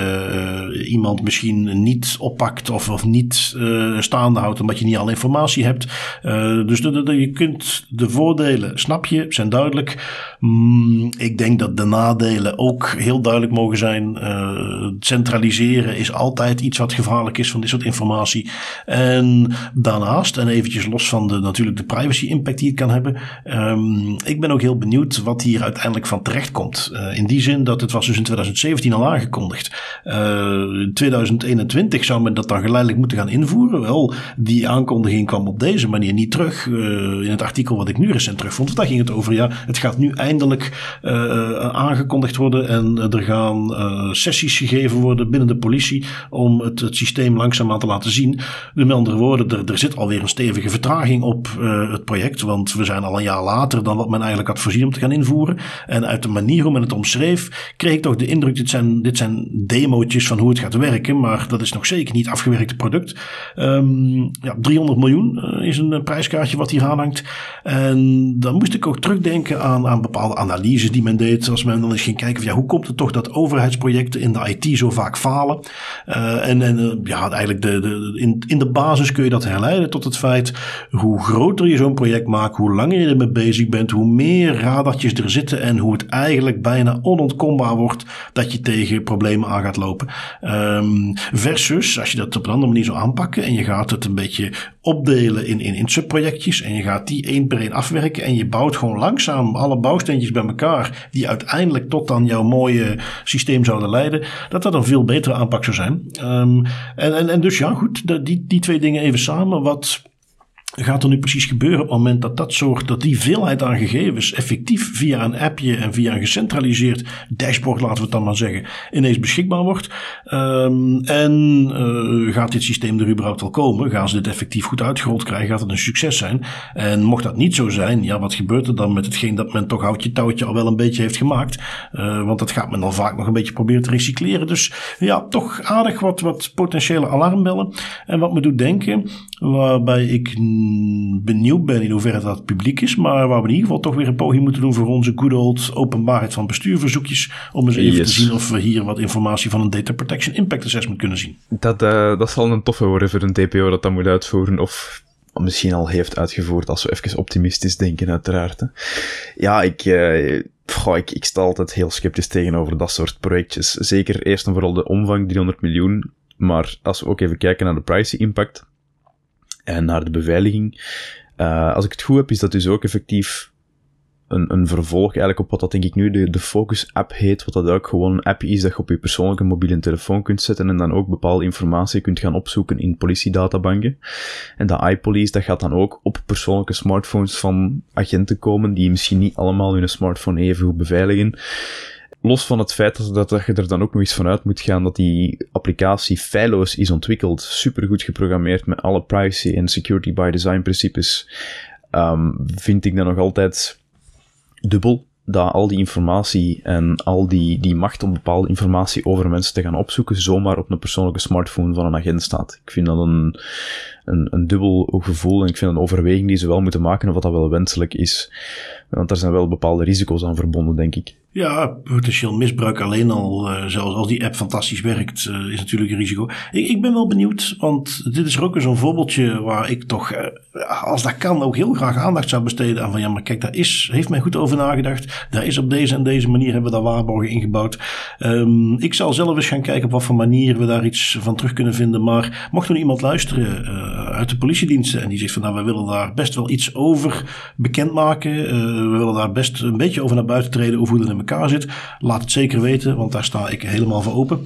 iemand misschien niet oppakt of, of niet uh, staande houdt omdat je niet alle informatie hebt. Uh, dus je kunt de voordelen, snap je, zijn duidelijk. Mm, ik denk dat de nadelen ook heel duidelijk mogen zijn. Uh, centraliseren is altijd iets wat gevaarlijk is van dit soort informatie. En daarnaast, en eventjes los van de, natuurlijk de privacy impact die het kan hebben. Um, ik ben ook heel benieuwd wat hier uiteindelijk van terecht komt. in die zin dat het was dus in 2017 al aangekondigd. 2021 zou men dat dan geleidelijk moeten gaan invoeren. Wel, die aankondiging kwam op deze manier niet terug. in het artikel wat ik nu recent terugvond. Want daar ging het over, ja, het gaat nu eindelijk uh, aangekondigd worden en er gaan sessies gegeven worden binnen de politie om het, het systeem langzaamaan te laten zien. Met andere woorden, er, er zit alweer een stevige vertraging op het project, want we zijn al een jaar later dan wat men eigenlijk had voorzien om te gaan invoeren. En uit de manier hoe men het omschreef, kreeg ik toch de indruk, dit zijn, dit zijn demootjes van hoe het gaat werken, maar dat is nog zeker niet afgewerkte product. Um, ja, 300 miljoen is een prijskaartje wat hier aanhangt. En dan moest ik ook terugdenken aan, aan bepaalde analyses die men deed. Als men dan eens ging kijken van ja, hoe komt het toch dat overheidsprojecten in de IT zo vaak falen? Uh, en en ja, eigenlijk de, de, in, in de basis kun je dat herleiden tot het feit hoe groter je zo'n project maakt, hoe langer je ermee bezig bent, hoe meer radartjes er zitten en hoe het eigenlijk bijna onontkombaar wordt dat je tegen problemen aan gaat lopen. Um, versus als je dat op een andere manier zou aanpakken en je gaat het een beetje opdelen in, in, in subprojectjes en je gaat die één per één afwerken en je bouwt gewoon langzaam alle bouwsteentjes bij elkaar die uiteindelijk tot dan jouw mooie systeem zouden leiden, dat dat een veel betere aanpak zou zijn. Um, en, en, en dus ja, goed, die, die twee dingen even samen. Wat gaat er nu precies gebeuren op het moment dat dat soort, dat die veelheid aan gegevens effectief via een appje en via een gecentraliseerd dashboard, laten we het dan maar zeggen, ineens beschikbaar wordt? Um, en uh, gaat dit systeem er überhaupt wel komen? Gaan ze dit effectief goed uitgerold krijgen? Gaat het een succes zijn? En mocht dat niet zo zijn, ja, wat gebeurt er dan met hetgeen dat men toch houtje touwtje al wel een beetje heeft gemaakt? Uh, want dat gaat men dan vaak nog een beetje proberen te recycleren. Dus ja, toch aardig wat, wat potentiële alarmbellen. En wat me doet denken, waarbij ik benieuwd ben in hoeverre dat publiek is. Maar waar we in ieder geval toch weer een poging moeten doen voor onze good old openbaarheid van bestuurverzoekjes. Om eens even te zien of we hier wat informatie van een Data Protection Impact Assessment kunnen zien. Dat, uh, dat zal een toffe worden voor een TPO dat dat moet uitvoeren. Of misschien al heeft uitgevoerd, als we even optimistisch denken, uiteraard. Hè. Ja, ik, uh, goh, ik, ik sta altijd heel sceptisch tegenover dat soort projectjes. Zeker eerst en vooral de omvang, 300 miljoen. Maar als we ook even kijken naar de privacy impact en naar de beveiliging. Uh, als ik het goed heb, is dat dus ook effectief een, een vervolg eigenlijk op wat dat denk ik nu de, de Focus-app heet, wat dat ook gewoon een app is dat je op je persoonlijke mobiele telefoon kunt zetten en dan ook bepaalde informatie kunt gaan opzoeken in politiedatabanken. En dat iPolice, dat gaat dan ook op persoonlijke smartphones van agenten komen, die misschien niet allemaal hun smartphone even goed beveiligen los van het feit dat, dat, je er dan ook nog eens vanuit moet gaan dat die applicatie feilloos is ontwikkeld, supergoed geprogrammeerd met alle privacy en security by design principes, um, vind ik dan nog altijd dubbel dat al die informatie en al die, die macht om bepaalde informatie over mensen te gaan opzoeken, zomaar op een persoonlijke smartphone van een agent staat. Ik vind dat een, een, een dubbel gevoel en ik vind een overweging die ze wel moeten maken of dat wel wenselijk is. Want er zijn wel bepaalde risico's aan verbonden, denk ik. Ja, potentieel misbruik alleen al, uh, zelfs als die app fantastisch werkt, uh, is natuurlijk een risico. Ik, ik, ben wel benieuwd, want dit is er ook zo'n voorbeeldje waar ik toch, uh, als dat kan, ook heel graag aandacht zou besteden aan van ja, maar kijk, daar is, heeft men goed over nagedacht. Daar is op deze en deze manier hebben we daar waarborgen ingebouwd. Um, ik zal zelf eens gaan kijken op wat voor manier we daar iets van terug kunnen vinden. Maar mocht er iemand luisteren uit de politiediensten en die zegt van nou, we willen daar best wel iets over bekendmaken. we willen daar best een beetje over naar buiten treden over hoe dat in elkaar zit. Laat het zeker weten, want daar sta ik helemaal voor open.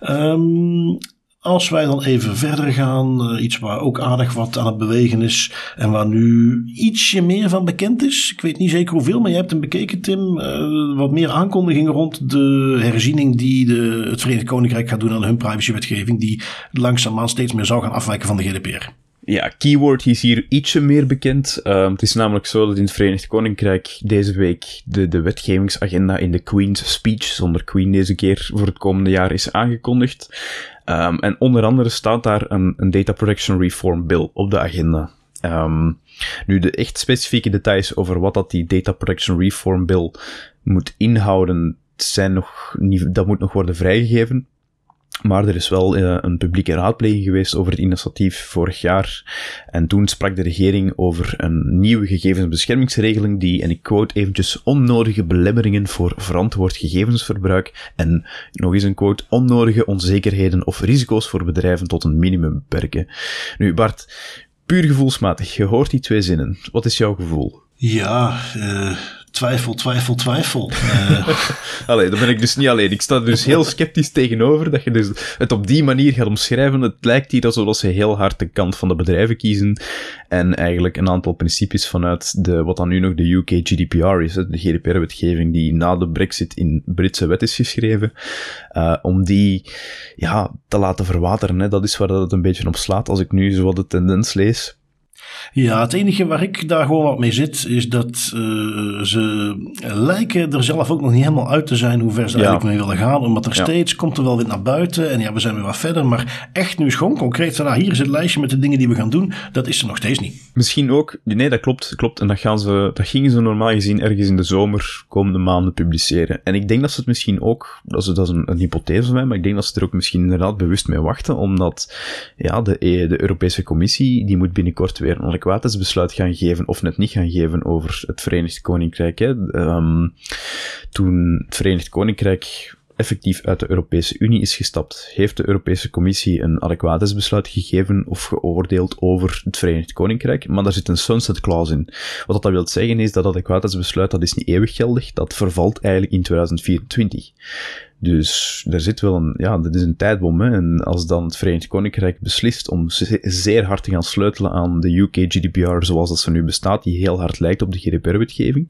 Um, als wij dan even verder gaan, uh, iets waar ook aardig wat aan het bewegen is en waar nu ietsje meer van bekend is. Ik weet niet zeker hoeveel, maar je hebt hem bekeken, Tim. Uh, wat meer aankondigingen rond de herziening die de, het Verenigd Koninkrijk gaat doen aan hun privacywetgeving, die langzaamaan steeds meer zou gaan afwijken van de GDPR. Ja, keyword is hier ietsje meer bekend. Uh, het is namelijk zo dat in het Verenigd Koninkrijk deze week de, de wetgevingsagenda in de Queen's Speech, zonder Queen deze keer voor het komende jaar, is aangekondigd. Um, en onder andere staat daar een, een Data Protection Reform Bill op de agenda. Um, nu, de echt specifieke details over wat dat die Data Protection Reform Bill moet inhouden, zijn nog niet, dat moet nog worden vrijgegeven. Maar er is wel uh, een publieke raadpleging geweest over het initiatief vorig jaar. En toen sprak de regering over een nieuwe gegevensbeschermingsregeling die, en ik quote eventjes, onnodige belemmeringen voor verantwoord gegevensverbruik en, nog eens een quote, onnodige onzekerheden of risico's voor bedrijven tot een minimum beperken. Nu Bart, puur gevoelsmatig, je hoort die twee zinnen. Wat is jouw gevoel? Ja, uh, twijfel, twijfel, twijfel. Uh. Allee, daar ben ik dus niet alleen. Ik sta er dus heel sceptisch tegenover dat je dus het op die manier gaat omschrijven. Het lijkt hier alsof ze heel hard de kant van de bedrijven kiezen en eigenlijk een aantal principes vanuit de, wat dan nu nog de UK GDPR is, de GDPR-wetgeving die na de brexit in Britse wet is geschreven, uh, om die ja, te laten verwateren. Hè. Dat is waar dat het een beetje op slaat als ik nu zo wat de tendens lees. Ja, het enige waar ik daar gewoon wat mee zit, is dat uh, ze lijken er zelf ook nog niet helemaal uit te zijn hoe ver ze eigenlijk mee willen gaan. Omdat er steeds komt er wel weer naar buiten en ja, we zijn weer wat verder. Maar echt nu is gewoon concreet van, nou, hier is het lijstje met de dingen die we gaan doen. Dat is er nog steeds niet. Misschien ook, nee, dat klopt, klopt. En dat, gaan ze, dat gingen ze normaal gezien ergens in de zomer komende maanden publiceren. En ik denk dat ze het misschien ook, dat is, dat is een, een hypothese van mij, maar ik denk dat ze er ook misschien inderdaad bewust mee wachten. Omdat ja, de, de Europese Commissie, die moet binnenkort weer een adequaatheidsbesluit gaan geven of net niet gaan geven over het Verenigd Koninkrijk. Hè. Um, toen het Verenigd Koninkrijk effectief uit de Europese Unie is gestapt, heeft de Europese Commissie een adequaatheidsbesluit gegeven of geoordeeld over het Verenigd Koninkrijk, maar daar zit een sunset clause in. Wat dat wil zeggen is dat adequaatheidsbesluit, dat is niet eeuwig geldig, dat vervalt eigenlijk in 2024. Dus daar zit wel een, ja, dat is een tijdbom. Hè? En als dan het Verenigd Koninkrijk beslist om zeer hard te gaan sleutelen aan de UK GDPR zoals dat ze nu bestaat, die heel hard lijkt op de GDPR-wetgeving,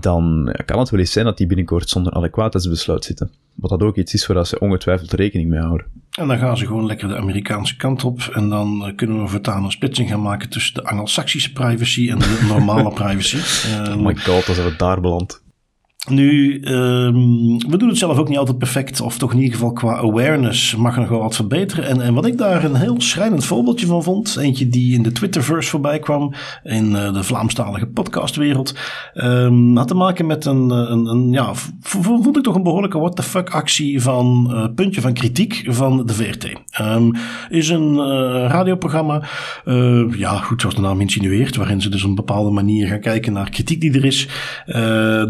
dan kan het wel eens zijn dat die binnenkort zonder adequaatheidsbesluit zitten. Wat dat ook iets is waar ze ongetwijfeld rekening mee houden. En dan gaan ze gewoon lekker de Amerikaanse kant op. En dan eh, kunnen we voortaan een splitsing gaan maken tussen de Anglo-Saxische privacy en de normale privacy. oh my god, als we daar beland. Nu, um, we doen het zelf ook niet altijd perfect, of toch in ieder geval qua awareness mag nog wel wat verbeteren. En, en wat ik daar een heel schrijnend voorbeeldje van vond, eentje die in de Twitterverse voorbij kwam, in uh, de Vlaamstalige podcastwereld, um, had te maken met een, een, een ja, vond ik toch een behoorlijke what the fuck actie van uh, puntje van kritiek van de VRT. Ehm, is een radioprogramma, ja goed zoals de naam insinueert, waarin ze dus op een bepaalde manier gaan kijken naar kritiek die er is.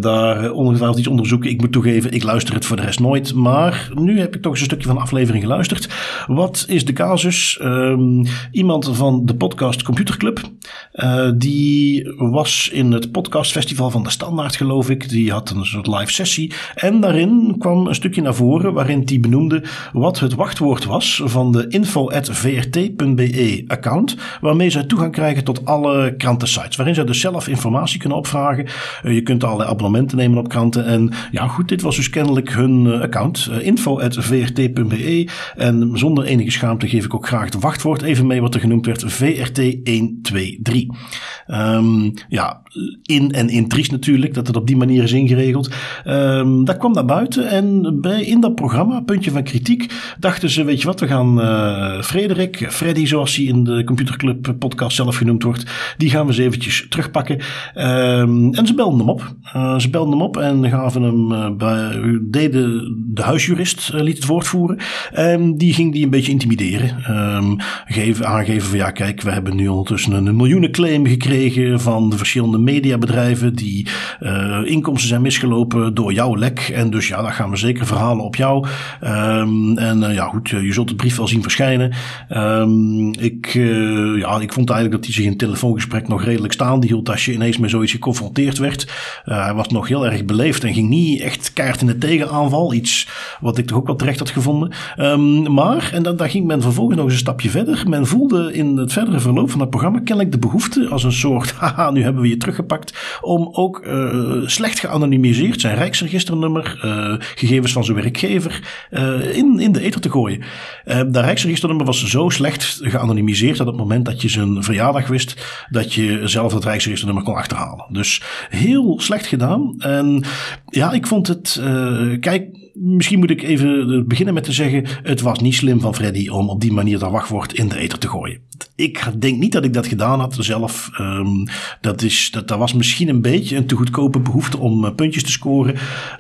daar ongetwijfeld iets onderzoeken. Ik moet toegeven, ik luister het voor de rest nooit. Maar nu heb ik toch eens een stukje van de aflevering geluisterd. Wat is de casus? Um, iemand van de podcast Computer Club. Uh, die was in het podcastfestival van de Standaard, geloof ik. Die had een soort live sessie. En daarin kwam een stukje naar voren waarin hij benoemde wat het wachtwoord was van de info.vrt.be account. Waarmee zij toegang krijgen tot alle krantensites. Waarin zij dus zelf informatie kunnen opvragen. Uh, je kunt allerlei abonnementen nemen op En ja, goed, dit was dus kennelijk hun uh, account. Uh, info.vrt.be. En zonder enige schaamte geef ik ook graag het wachtwoord even mee wat er genoemd werd. VRT123. Um, ja, in en in triest natuurlijk, dat het op die manier is ingeregeld. Um, dat kwam naar buiten en bij, in dat programma, puntje van kritiek, dachten ze, weet je wat, we gaan uh, Frederik, Freddy zoals hij in de Computerclub podcast zelf genoemd wordt, die gaan we eens eventjes terugpakken. Um, en ze belden hem op. Uh, ze belden hem op en gaven hem uh, bij, deden de huisjurist, liet het woord voeren. En die ging die een beetje intimideren. geven, aangeven van ja, kijk, we hebben nu ondertussen een miljoenenclaim gekregen van de verschillende mediabedrijven die uh, inkomsten zijn misgelopen door jouw lek. En dus ja, daar gaan we zeker verhalen op jou. Um, en uh, ja, goed, je zult de brief wel zien verschijnen. Um, ik, ja, ik vond eigenlijk dat hij zich in het telefoongesprek nog redelijk staande hield als je ineens met zoiets geconfronteerd werd. hij was nog heel erg beleefd en ging niet echt kaart in de tegenaanval. Iets wat ik toch ook wel terecht had gevonden. Um, maar, en dan, dan ging men vervolgens nog eens een stapje verder. Men voelde in het verdere verloop van het programma kennelijk de behoefte als een soort, haha, nu hebben we je teruggepakt, om ook uh, slecht geanonimiseerd zijn rijksregisternummer, uh, gegevens van zijn werkgever, uh, in, in de ether te gooien. dat rijksregisternummer was zo slecht geanonimiseerd dat op het moment dat je zijn verjaardag wist, dat je zelf het rijksregisternummer kon achterhalen. Dus heel slecht gedaan. En ja, ik vond het, kijk, misschien moet ik even beginnen met te zeggen: het was niet slim van Freddy om op die manier dat wachtwoord in de ether te gooien. Ik denk niet dat ik dat gedaan had zelf. Um, dat, is, dat, dat was misschien een beetje een te goedkope behoefte om uh, puntjes te scoren.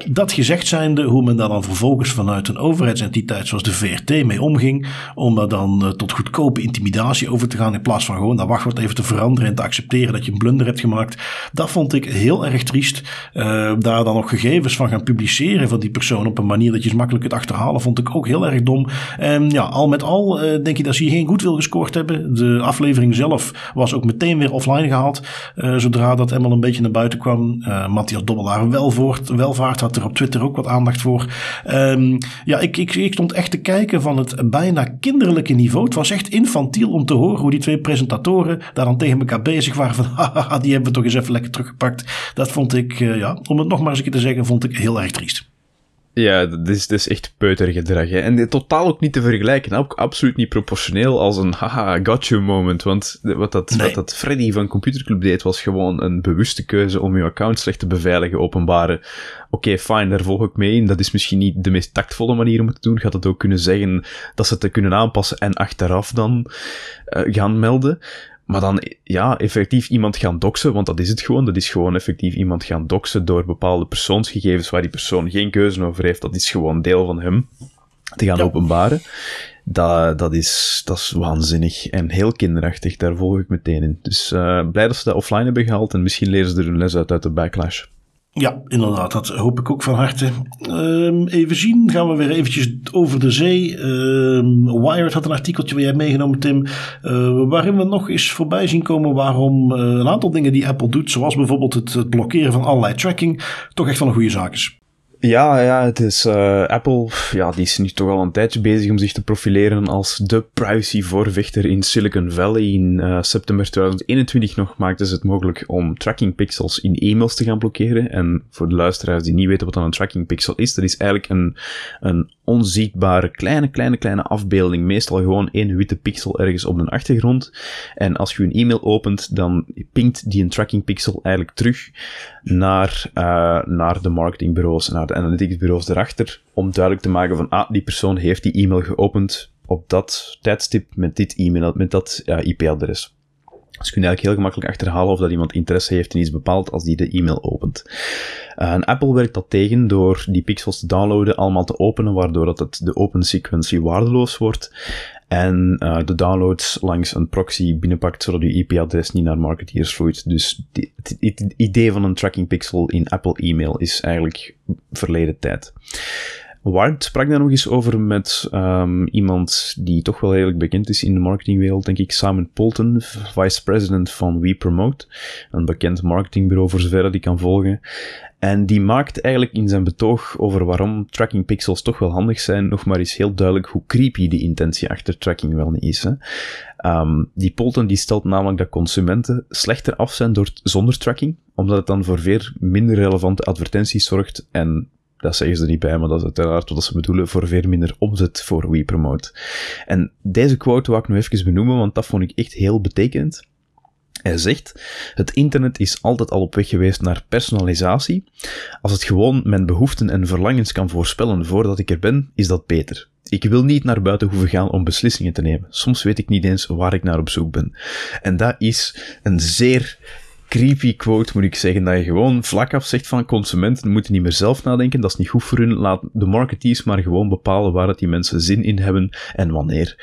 Dat gezegd zijnde, hoe men daar dan vervolgens vanuit een overheidsentiteit zoals de VRT mee omging. Om daar dan uh, tot goedkope intimidatie over te gaan. In plaats van gewoon dat wachtwoord even te veranderen en te accepteren dat je een blunder hebt gemaakt. Dat vond ik heel erg triest. Uh, daar dan nog gegevens van gaan publiceren van die persoon op een manier dat je ze makkelijk kunt achterhalen. Vond ik ook heel erg dom. En ja, al met al denk ik dat ze hier geen goed wil gescoord hebben. De aflevering zelf was ook meteen weer offline gehaald. Uh, zodra dat eenmaal een beetje naar buiten kwam. Uh, Matthias Dobbelaar Welvoort, Welvaart had er op Twitter ook wat aandacht voor. Um, ja, ik, ik, ik stond echt te kijken van het bijna kinderlijke niveau. Het was echt infantiel om te horen hoe die twee presentatoren daar dan tegen elkaar bezig waren. Van die hebben we toch eens even lekker teruggepakt. Dat vond ik, uh, ja, om het nog maar eens een keer te zeggen, vond ik heel erg triest. Ja, dat is, dat is echt peutergedrag. Hè. En totaal ook niet te vergelijken. Ook absoluut niet proportioneel als een haha, gotcha moment. Want wat dat, nee. wat dat Freddy van Computerclub deed, was gewoon een bewuste keuze om je account slecht te beveiligen, openbaren. Oké, okay, fine, daar volg ik mee in. Dat is misschien niet de meest tactvolle manier om het te doen. Gaat het ook kunnen zeggen dat ze het kunnen aanpassen en achteraf dan uh, gaan melden. Maar dan, ja, effectief iemand gaan doxen, want dat is het gewoon. Dat is gewoon effectief iemand gaan doxen door bepaalde persoonsgegevens waar die persoon geen keuze over heeft. Dat is gewoon deel van hem te gaan ja. openbaren. Dat, dat, is, dat is waanzinnig en heel kinderachtig. Daar volg ik meteen in. Dus uh, blij dat ze dat offline hebben gehaald en misschien leren ze er een les uit uit de backlash. Ja, inderdaad. Dat hoop ik ook van harte. Um, even zien. Gaan we weer eventjes over de zee. Um, Wired had een artikeltje waar jij meegenomen, Tim. Uh, waarin we nog eens voorbij zien komen waarom uh, een aantal dingen die Apple doet, zoals bijvoorbeeld het, het blokkeren van allerlei tracking, toch echt wel een goede zaak is. Ja, ja, het is uh, Apple, ja, die is nu toch al een tijdje bezig om zich te profileren als de privacy-voorvechter in Silicon Valley. In uh, september 2021 nog maakten ze het mogelijk om tracking pixels in e-mails te gaan blokkeren. En voor de luisteraars die niet weten wat dan een tracking pixel is, dat is eigenlijk een, een onzichtbare kleine, kleine, kleine afbeelding. Meestal gewoon één witte pixel ergens op de achtergrond. En als je een e-mail opent, dan pingt die een tracking pixel eigenlijk terug naar, uh, naar de marketingbureaus, naar de analyticsbureaus erachter, om duidelijk te maken van, ah, die persoon heeft die e-mail geopend op dat tijdstip met dit e-mail, met dat uh, IP-adres. Dus je kunt eigenlijk heel gemakkelijk achterhalen of dat iemand interesse heeft in iets bepaald als die de e-mail opent. En Apple werkt dat tegen door die pixels te downloaden, allemaal te openen, waardoor dat het de open sequentie waardeloos wordt. En uh, de downloads langs een proxy binnenpakt, zodat je IP-adres niet naar marketeers vloeit. Dus het, het idee van een tracking pixel in Apple e-mail is eigenlijk verleden tijd. Ward sprak daar nog eens over met um, iemand die toch wel redelijk bekend is in de marketingwereld, denk ik, Simon Polton, vice president van WePromote, een bekend marketingbureau voor zover dat ik kan volgen. En die maakt eigenlijk in zijn betoog over waarom tracking pixels toch wel handig zijn, nog maar eens heel duidelijk hoe creepy de intentie achter tracking wel niet is. Hè. Um, die Polton die stelt namelijk dat consumenten slechter af zijn door, zonder tracking, omdat het dan voor veel minder relevante advertenties zorgt en dat zeggen ze er niet bij, maar dat is uiteraard wat ze bedoelen voor veel minder omzet voor WePromote. En deze quote wou ik nog even benoemen, want dat vond ik echt heel betekenend. Hij zegt, het internet is altijd al op weg geweest naar personalisatie. Als het gewoon mijn behoeften en verlangens kan voorspellen voordat ik er ben, is dat beter. Ik wil niet naar buiten hoeven gaan om beslissingen te nemen. Soms weet ik niet eens waar ik naar op zoek ben. En dat is een zeer creepy quote, moet ik zeggen, dat je gewoon vlak af zegt van consumenten moeten niet meer zelf nadenken, dat is niet goed voor hun, laat de marketeers maar gewoon bepalen waar die mensen zin in hebben en wanneer.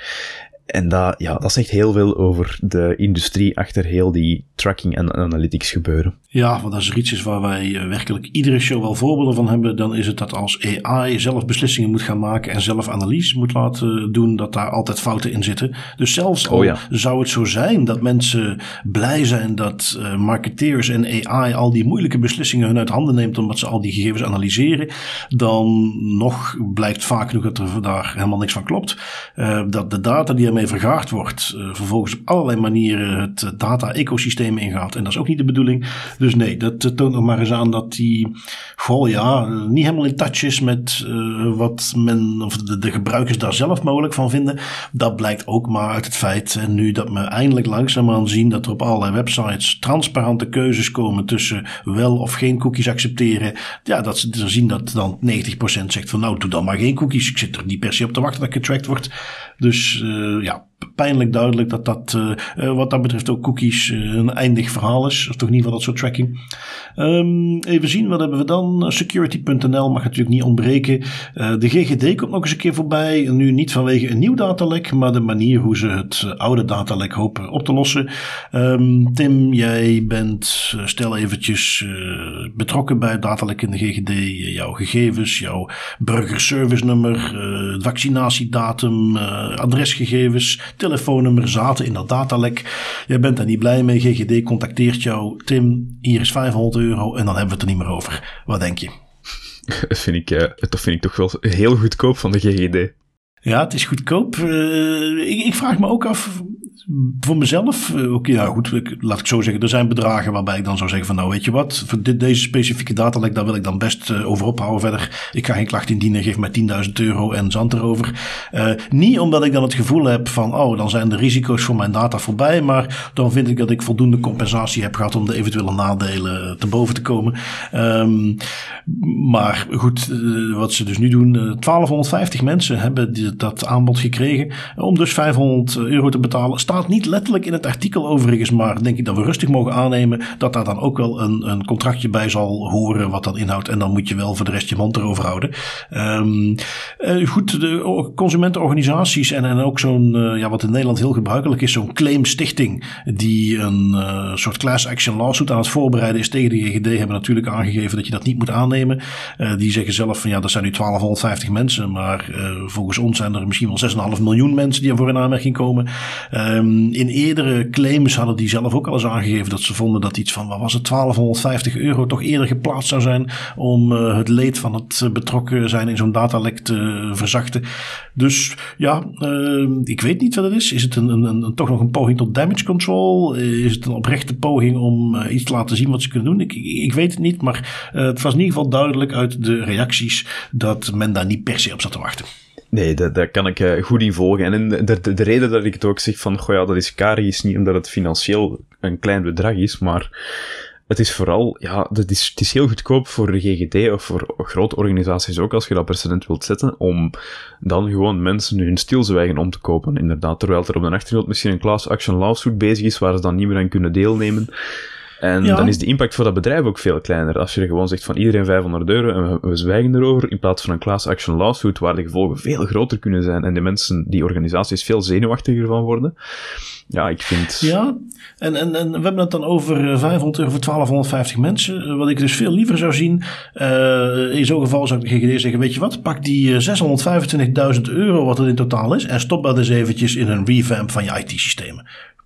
En dat, ja, dat zegt heel veel over de industrie achter heel die tracking en analytics gebeuren. Ja, want als er iets is waar wij eh, werkelijk iedere show wel voorbeelden van hebben, dan is het dat als AI zelf beslissingen moet gaan maken en zelf analyse moet laten doen, dat daar altijd fouten in zitten. Dus zelfs oh, ja. zou het zo zijn dat mensen blij zijn dat uh, marketeers en AI al die moeilijke beslissingen hun uit handen neemt omdat ze al die gegevens analyseren, dan nog blijkt vaak genoeg dat er daar helemaal niks van klopt. Uh, dat de data die ermee vergaard wordt, vervolgens op allerlei manieren het data-ecosysteem ingaat. En dat is ook niet de bedoeling. Dus nee, dat toont nog maar eens aan dat die, goh ja, niet helemaal in touch is met wat men, of de, de, gebruikers daar zelf mogelijk van vinden. Dat blijkt ook maar uit het feit, nu dat we eindelijk langzaamaan zien dat er op allerlei websites transparante keuzes komen tussen wel of geen cookies accepteren. Ja, dat ze zien dat dan 90% zegt van nou, doe dan maar geen cookies. Ik zit er niet per se op te wachten dat ik getracked word. Dus ja, Yeah. Pijnlijk duidelijk dat dat wat dat betreft ook cookies een eindig verhaal is. Of toch ieder geval dat soort tracking. Um, even zien, wat hebben we dan? Security.nl mag natuurlijk niet ontbreken. de GGD komt nog eens een keer voorbij. Nu niet vanwege een nieuw datalek, maar de manier hoe ze het oude datalek hopen op te lossen. Um, Tim, jij bent, stel eventjes, betrokken bij het datalek in de GGD. jouw gegevens, jouw burgerservice nummer, vaccinatiedatum, adresgegevens, telefoonnummer zaten in dat datalek. Jij bent daar niet blij mee. GGD contacteert jou. Tim, hier is 500 euro en dan hebben we het er niet meer over. Wat denk je? Dat vind ik, uh, dat vind ik toch wel heel goedkoop van de GGD. Ja, het is goedkoop. ik, ik, vraag me ook af, voor mezelf, uh, oké, ja goed, laat ik zo zeggen, er zijn bedragen waarbij ik dan zou zeggen van nou weet je wat, voor dit, deze specifieke datalek, daar wil ik dan best uh, over ophouden verder. Ik ga geen klacht indienen, geef mij 10.000 euro en zand erover. Uh, niet omdat ik dan het gevoel heb van oh, dan zijn de risico's voor mijn data voorbij, maar dan vind ik dat ik voldoende compensatie heb gehad om de eventuele nadelen te boven te komen. Um, maar goed, wat ze dus nu doen, 1250 mensen hebben dat aanbod gekregen om dus 500 euro te betalen. Staat niet letterlijk in het artikel overigens, maar denk ik dat we rustig mogen aannemen dat daar dan ook wel een, een contractje bij zal horen wat dat inhoudt. En dan moet je wel voor de rest je mond erover houden. Um, uh, goed, de consumentenorganisaties en, en ook zo'n, uh, ja, wat in Nederland heel gebruikelijk is, zo'n claimstichting die een uh, soort class action lawsuit aan het voorbereiden is tegen de GGD, hebben natuurlijk aangegeven dat je dat niet moet aannemen. die zeggen zelf van ja, dat zijn nu 1250 mensen, maar volgens ons zijn er misschien wel 6,5 miljoen mensen die ervoor in aanmerking komen. Um, in eerdere claims hadden die zelf ook al eens aangegeven dat ze vonden dat iets van, wat was het, 1250 euro toch eerder geplaatst zou zijn om uh, het leed van het eh, betrokken zijn in zo'n datalek te verzachten. Dus ja, uh, ik weet niet wat het is. Is het een, een, toch nog een poging tot damage control? Is het een oprechte poging om iets te laten zien wat ze kunnen doen? Ik weet het niet, maar het was in ieder geval duidelijk uit de reacties dat men daar niet per se op zat te wachten. Nee, daar kan ik uh, goed in volgen. En de, de, de, reden dat ik het ook zeg van, goh ja, dat is kari, is niet omdat het financieel een klein bedrag is, maar het is vooral, ja, het is, het is heel goedkoop voor de GGD of voor grote organisaties ook, als je dat precedent wilt zetten, om dan gewoon mensen hun stilzwijgen om te kopen, inderdaad. Terwijl er op de achtergrond misschien een class action lawsuit bezig is, waar ze dan niet meer aan kunnen deelnemen. En dan is de impact voor dat bedrijf ook veel kleiner. Als je er gewoon zegt van iedereen 500 euro en we, zwijgen erover, in plaats van een class action lawsuit waar de gevolgen veel groter kunnen zijn en de mensen, die organisaties, veel zenuwachtiger van worden. Ja, ik vind... Ja, en, en, en we hebben het dan over 500 eh, euro voor 1250 mensen. Eh, wat ik dus veel liever zou zien, uh, in zo'n geval zou ik de GGD zeggen, weet je wat, pak die 625.000 euro wat het in totaal is en stop dat eens eventjes in een revamp van je IT-systemen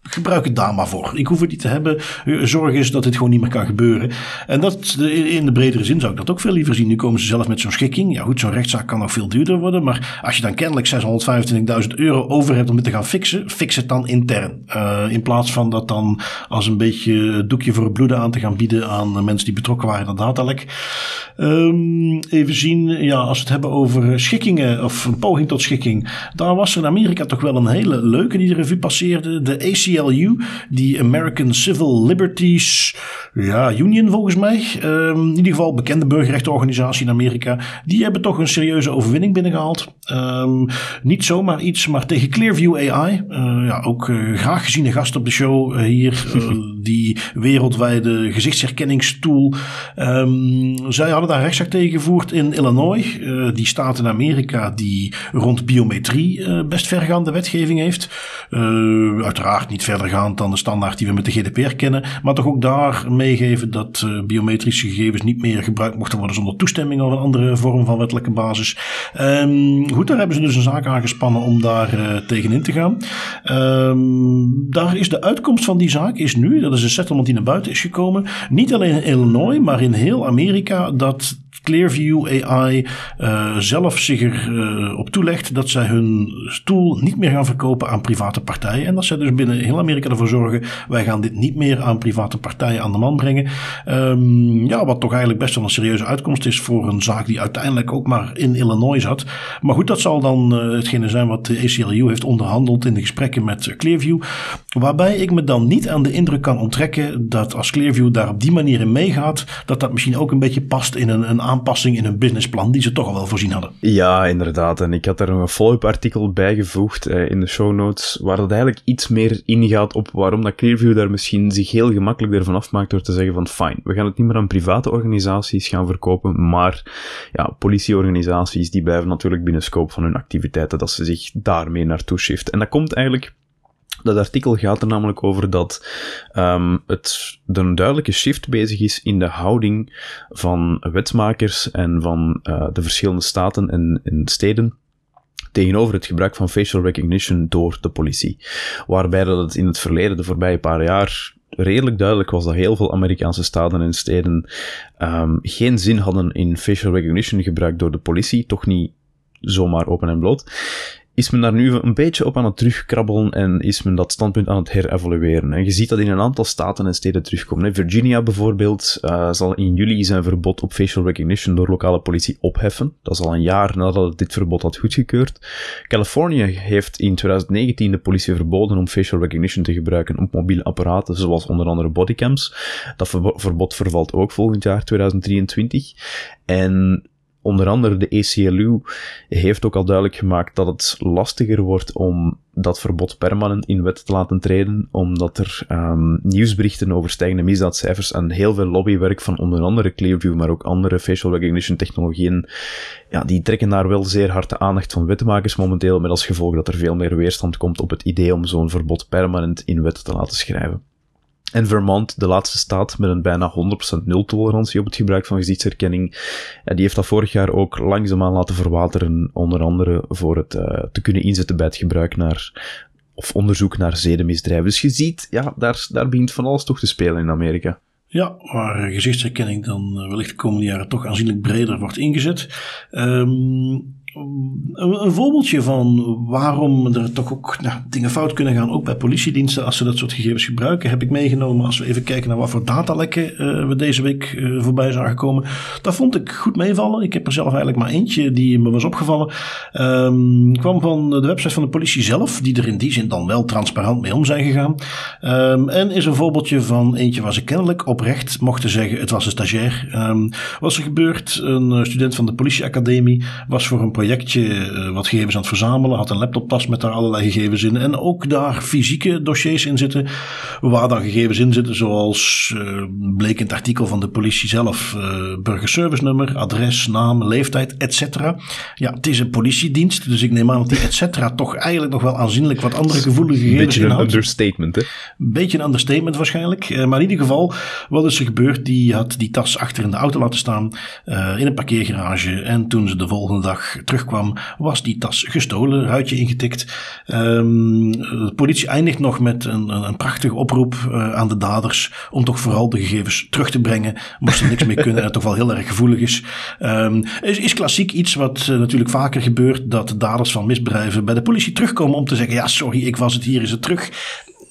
gebruik het daar maar voor. Ik hoef het niet te hebben. Zorg eens dat dit gewoon niet meer kan gebeuren. En dat, in de bredere zin zou ik dat ook veel liever zien. Nu komen ze zelf met zo'n schikking. Ja goed, zo'n rechtszaak kan nog veel duurder worden. Maar als je dan kennelijk 625.000 euro over hebt om het te gaan fixen, fix het dan intern. Uh, in plaats van dat dan als een beetje doekje voor het bloeden aan te gaan bieden aan mensen die betrokken waren in dat datalek. Um, even zien, ja, als we het hebben over schikkingen of een poging tot schikking. Daar was er in Amerika toch wel een hele leuke die de revue passeerde. De AC ACLU, die American Civil Liberties ja, Union volgens mij. Um, in ieder geval bekende burgerrechtenorganisatie in Amerika. Die hebben toch een serieuze overwinning binnengehaald. Um, niet zomaar iets, maar tegen Clearview AI. Uh, ja, ook uh, graag geziene gast op de show uh, hier. die wereldwijde gezichtsherkenningstool. Um, zij hadden daar rechtszaak tegen gevoerd in Illinois. die staat in Amerika die rond biometrie best vergaande wetgeving heeft. uiteraard niet verdergaand dan de standaard die we met de GDPR kennen. Maar toch ook daar meegeven dat uh, biometrische gegevens niet meer gebruikt mochten worden zonder toestemming of een andere vorm van wettelijke basis. Um, goed, daar hebben ze dus een zaak aangespannen om daar uh, tegenin te gaan. Um, daar is de uitkomst van die zaak is nu, dat is een settlement die naar buiten is gekomen, niet alleen in Illinois, maar in heel Amerika, dat Clearview AI uh, zelf zich erop uh, op toelegt dat zij hun tool niet meer gaan verkopen aan private partijen. En dat zij dus binnen heel Amerika ervoor zorgen, wij gaan dit niet meer aan private partijen aan de man brengen. Um, ja, wat toch eigenlijk best wel een serieuze uitkomst is voor een zaak die uiteindelijk ook maar in Illinois zat. Maar goed, dat zal dan uh, hetgene zijn wat de ACLU heeft onderhandeld in de gesprekken met Clearview. Waarbij ik me dan niet aan de indruk kan onttrekken dat als Clearview daar op die manier in meegaat, dat dat misschien ook een beetje past in een, een aanpassing in hun businessplan die ze toch al wel voorzien hadden. Ja, inderdaad. En ik had er een follow-up artikel bijgevoegd eh, in de show notes, waar dat eigenlijk iets meer ingaat op waarom dat Clearview daar misschien zich heel gemakkelijk ervan afmaakt door te zeggen van fine, we gaan het niet meer aan private organisaties gaan verkopen, maar ja, politieorganisaties die blijven natuurlijk binnen scope van hun activiteiten, dat ze zich daarmee naartoe shift. En dat komt eigenlijk dat artikel gaat er namelijk over dat um, het er een duidelijke shift bezig is in de houding van wetsmakers en van uh, de verschillende staten en, en steden tegenover het gebruik van facial recognition door de politie. Waarbij dat het in het verleden, de voorbije paar jaar, redelijk duidelijk was dat heel veel Amerikaanse staten en steden um, geen zin hadden in facial recognition gebruikt door de politie, toch niet zomaar open en bloot is men daar nu een beetje op aan het terugkrabbelen en is men dat standpunt aan het herevalueren. En je ziet dat in een aantal staten en steden terugkomen. Virginia bijvoorbeeld uh, zal in juli zijn verbod op facial recognition door lokale politie opheffen. Dat is al een jaar nadat het dit verbod had goedgekeurd. Californië heeft in 2019 de politie verboden om facial recognition te gebruiken op mobiele apparaten, zoals onder andere bodycams. Dat verbod vervalt ook volgend jaar, 2023. En onder andere de ACLU heeft ook al duidelijk gemaakt dat het lastiger wordt om dat verbod permanent in wet te laten treden, omdat er um, nieuwsberichten over stijgende misdaadcijfers en heel veel lobbywerk van onder andere Clearview, maar ook andere facial recognition technologieën, ja, die trekken daar wel zeer hard de aandacht van wetmakers momenteel, met als gevolg dat er veel meer weerstand komt op het idee om zo'n verbod permanent in wet te laten schrijven. En Vermont, de laatste staat met een bijna 100% nultolerantie op het gebruik van gezichtsherkenning, die heeft dat vorig jaar ook langzaamaan laten verwateren, onder andere voor het uh, te kunnen inzetten bij het gebruik naar, of onderzoek naar zedenmisdrijven. Dus je ziet, ja, daar, daar begint van alles toch te spelen in Amerika. Ja, waar gezichtsherkenning dan eh, wellicht de komende jaren toch aanzienlijk breder wordt ingezet. Um, een, voorbeeldje van waarom er toch ook nou, dingen fout kunnen gaan, ook bij politiediensten, als ze dat soort gegevens gebruiken, heb ik meegenomen als we even kijken naar wat voor datalekken uh, we deze week uh, voorbij zagen komen. Dat vond ik goed meevallen. Ik heb er zelf eigenlijk maar eentje die me was opgevallen. Um, kwam van de website van de politie zelf, die er in die zin dan wel transparant mee om zijn gegaan. Um, en is een voorbeeldje van eentje waar ze kennelijk oprecht mochten zeggen, het was een stagiair. Um, was er gebeurd, een eh, student van de politieacademie was voor een projectje uh, wat gegevens aan het verzamelen. Had een laptoptas met daar allerlei gegevens in. En ook daar fysieke dossiers in zitten. Waar dan gegevens in zitten zoals uh, bleek in het artikel van de politie zelf. Uh, burgerservice nummer, adres, naam, leeftijd, etc. Ja, het is een politiedienst. Dus ik neem aan dat die et toch eigenlijk nog wel aanzienlijk wat andere gevoelige gegevens Beetje een understatement hè? Beetje een understatement waarschijnlijk. maar in ieder geval, wat is er gebeurd? Die had die tas achter in de auto laten staan. in een parkeergarage. En toen ze de volgende dag terugkwam, was die tas gestolen, ruitje ingetikt. Um, de politie eindigt nog met een, een prachtige oproep uh, aan de daders om toch vooral de gegevens terug te brengen. Moest er niks mee kunnen en het toch wel heel erg gevoelig is. Um, is, klassiek iets wat uh, natuurlijk vaker gebeurt, dat daders van misdrijven bij de politie terugkomen om te zeggen, ja sorry, ik was het, hier is het terug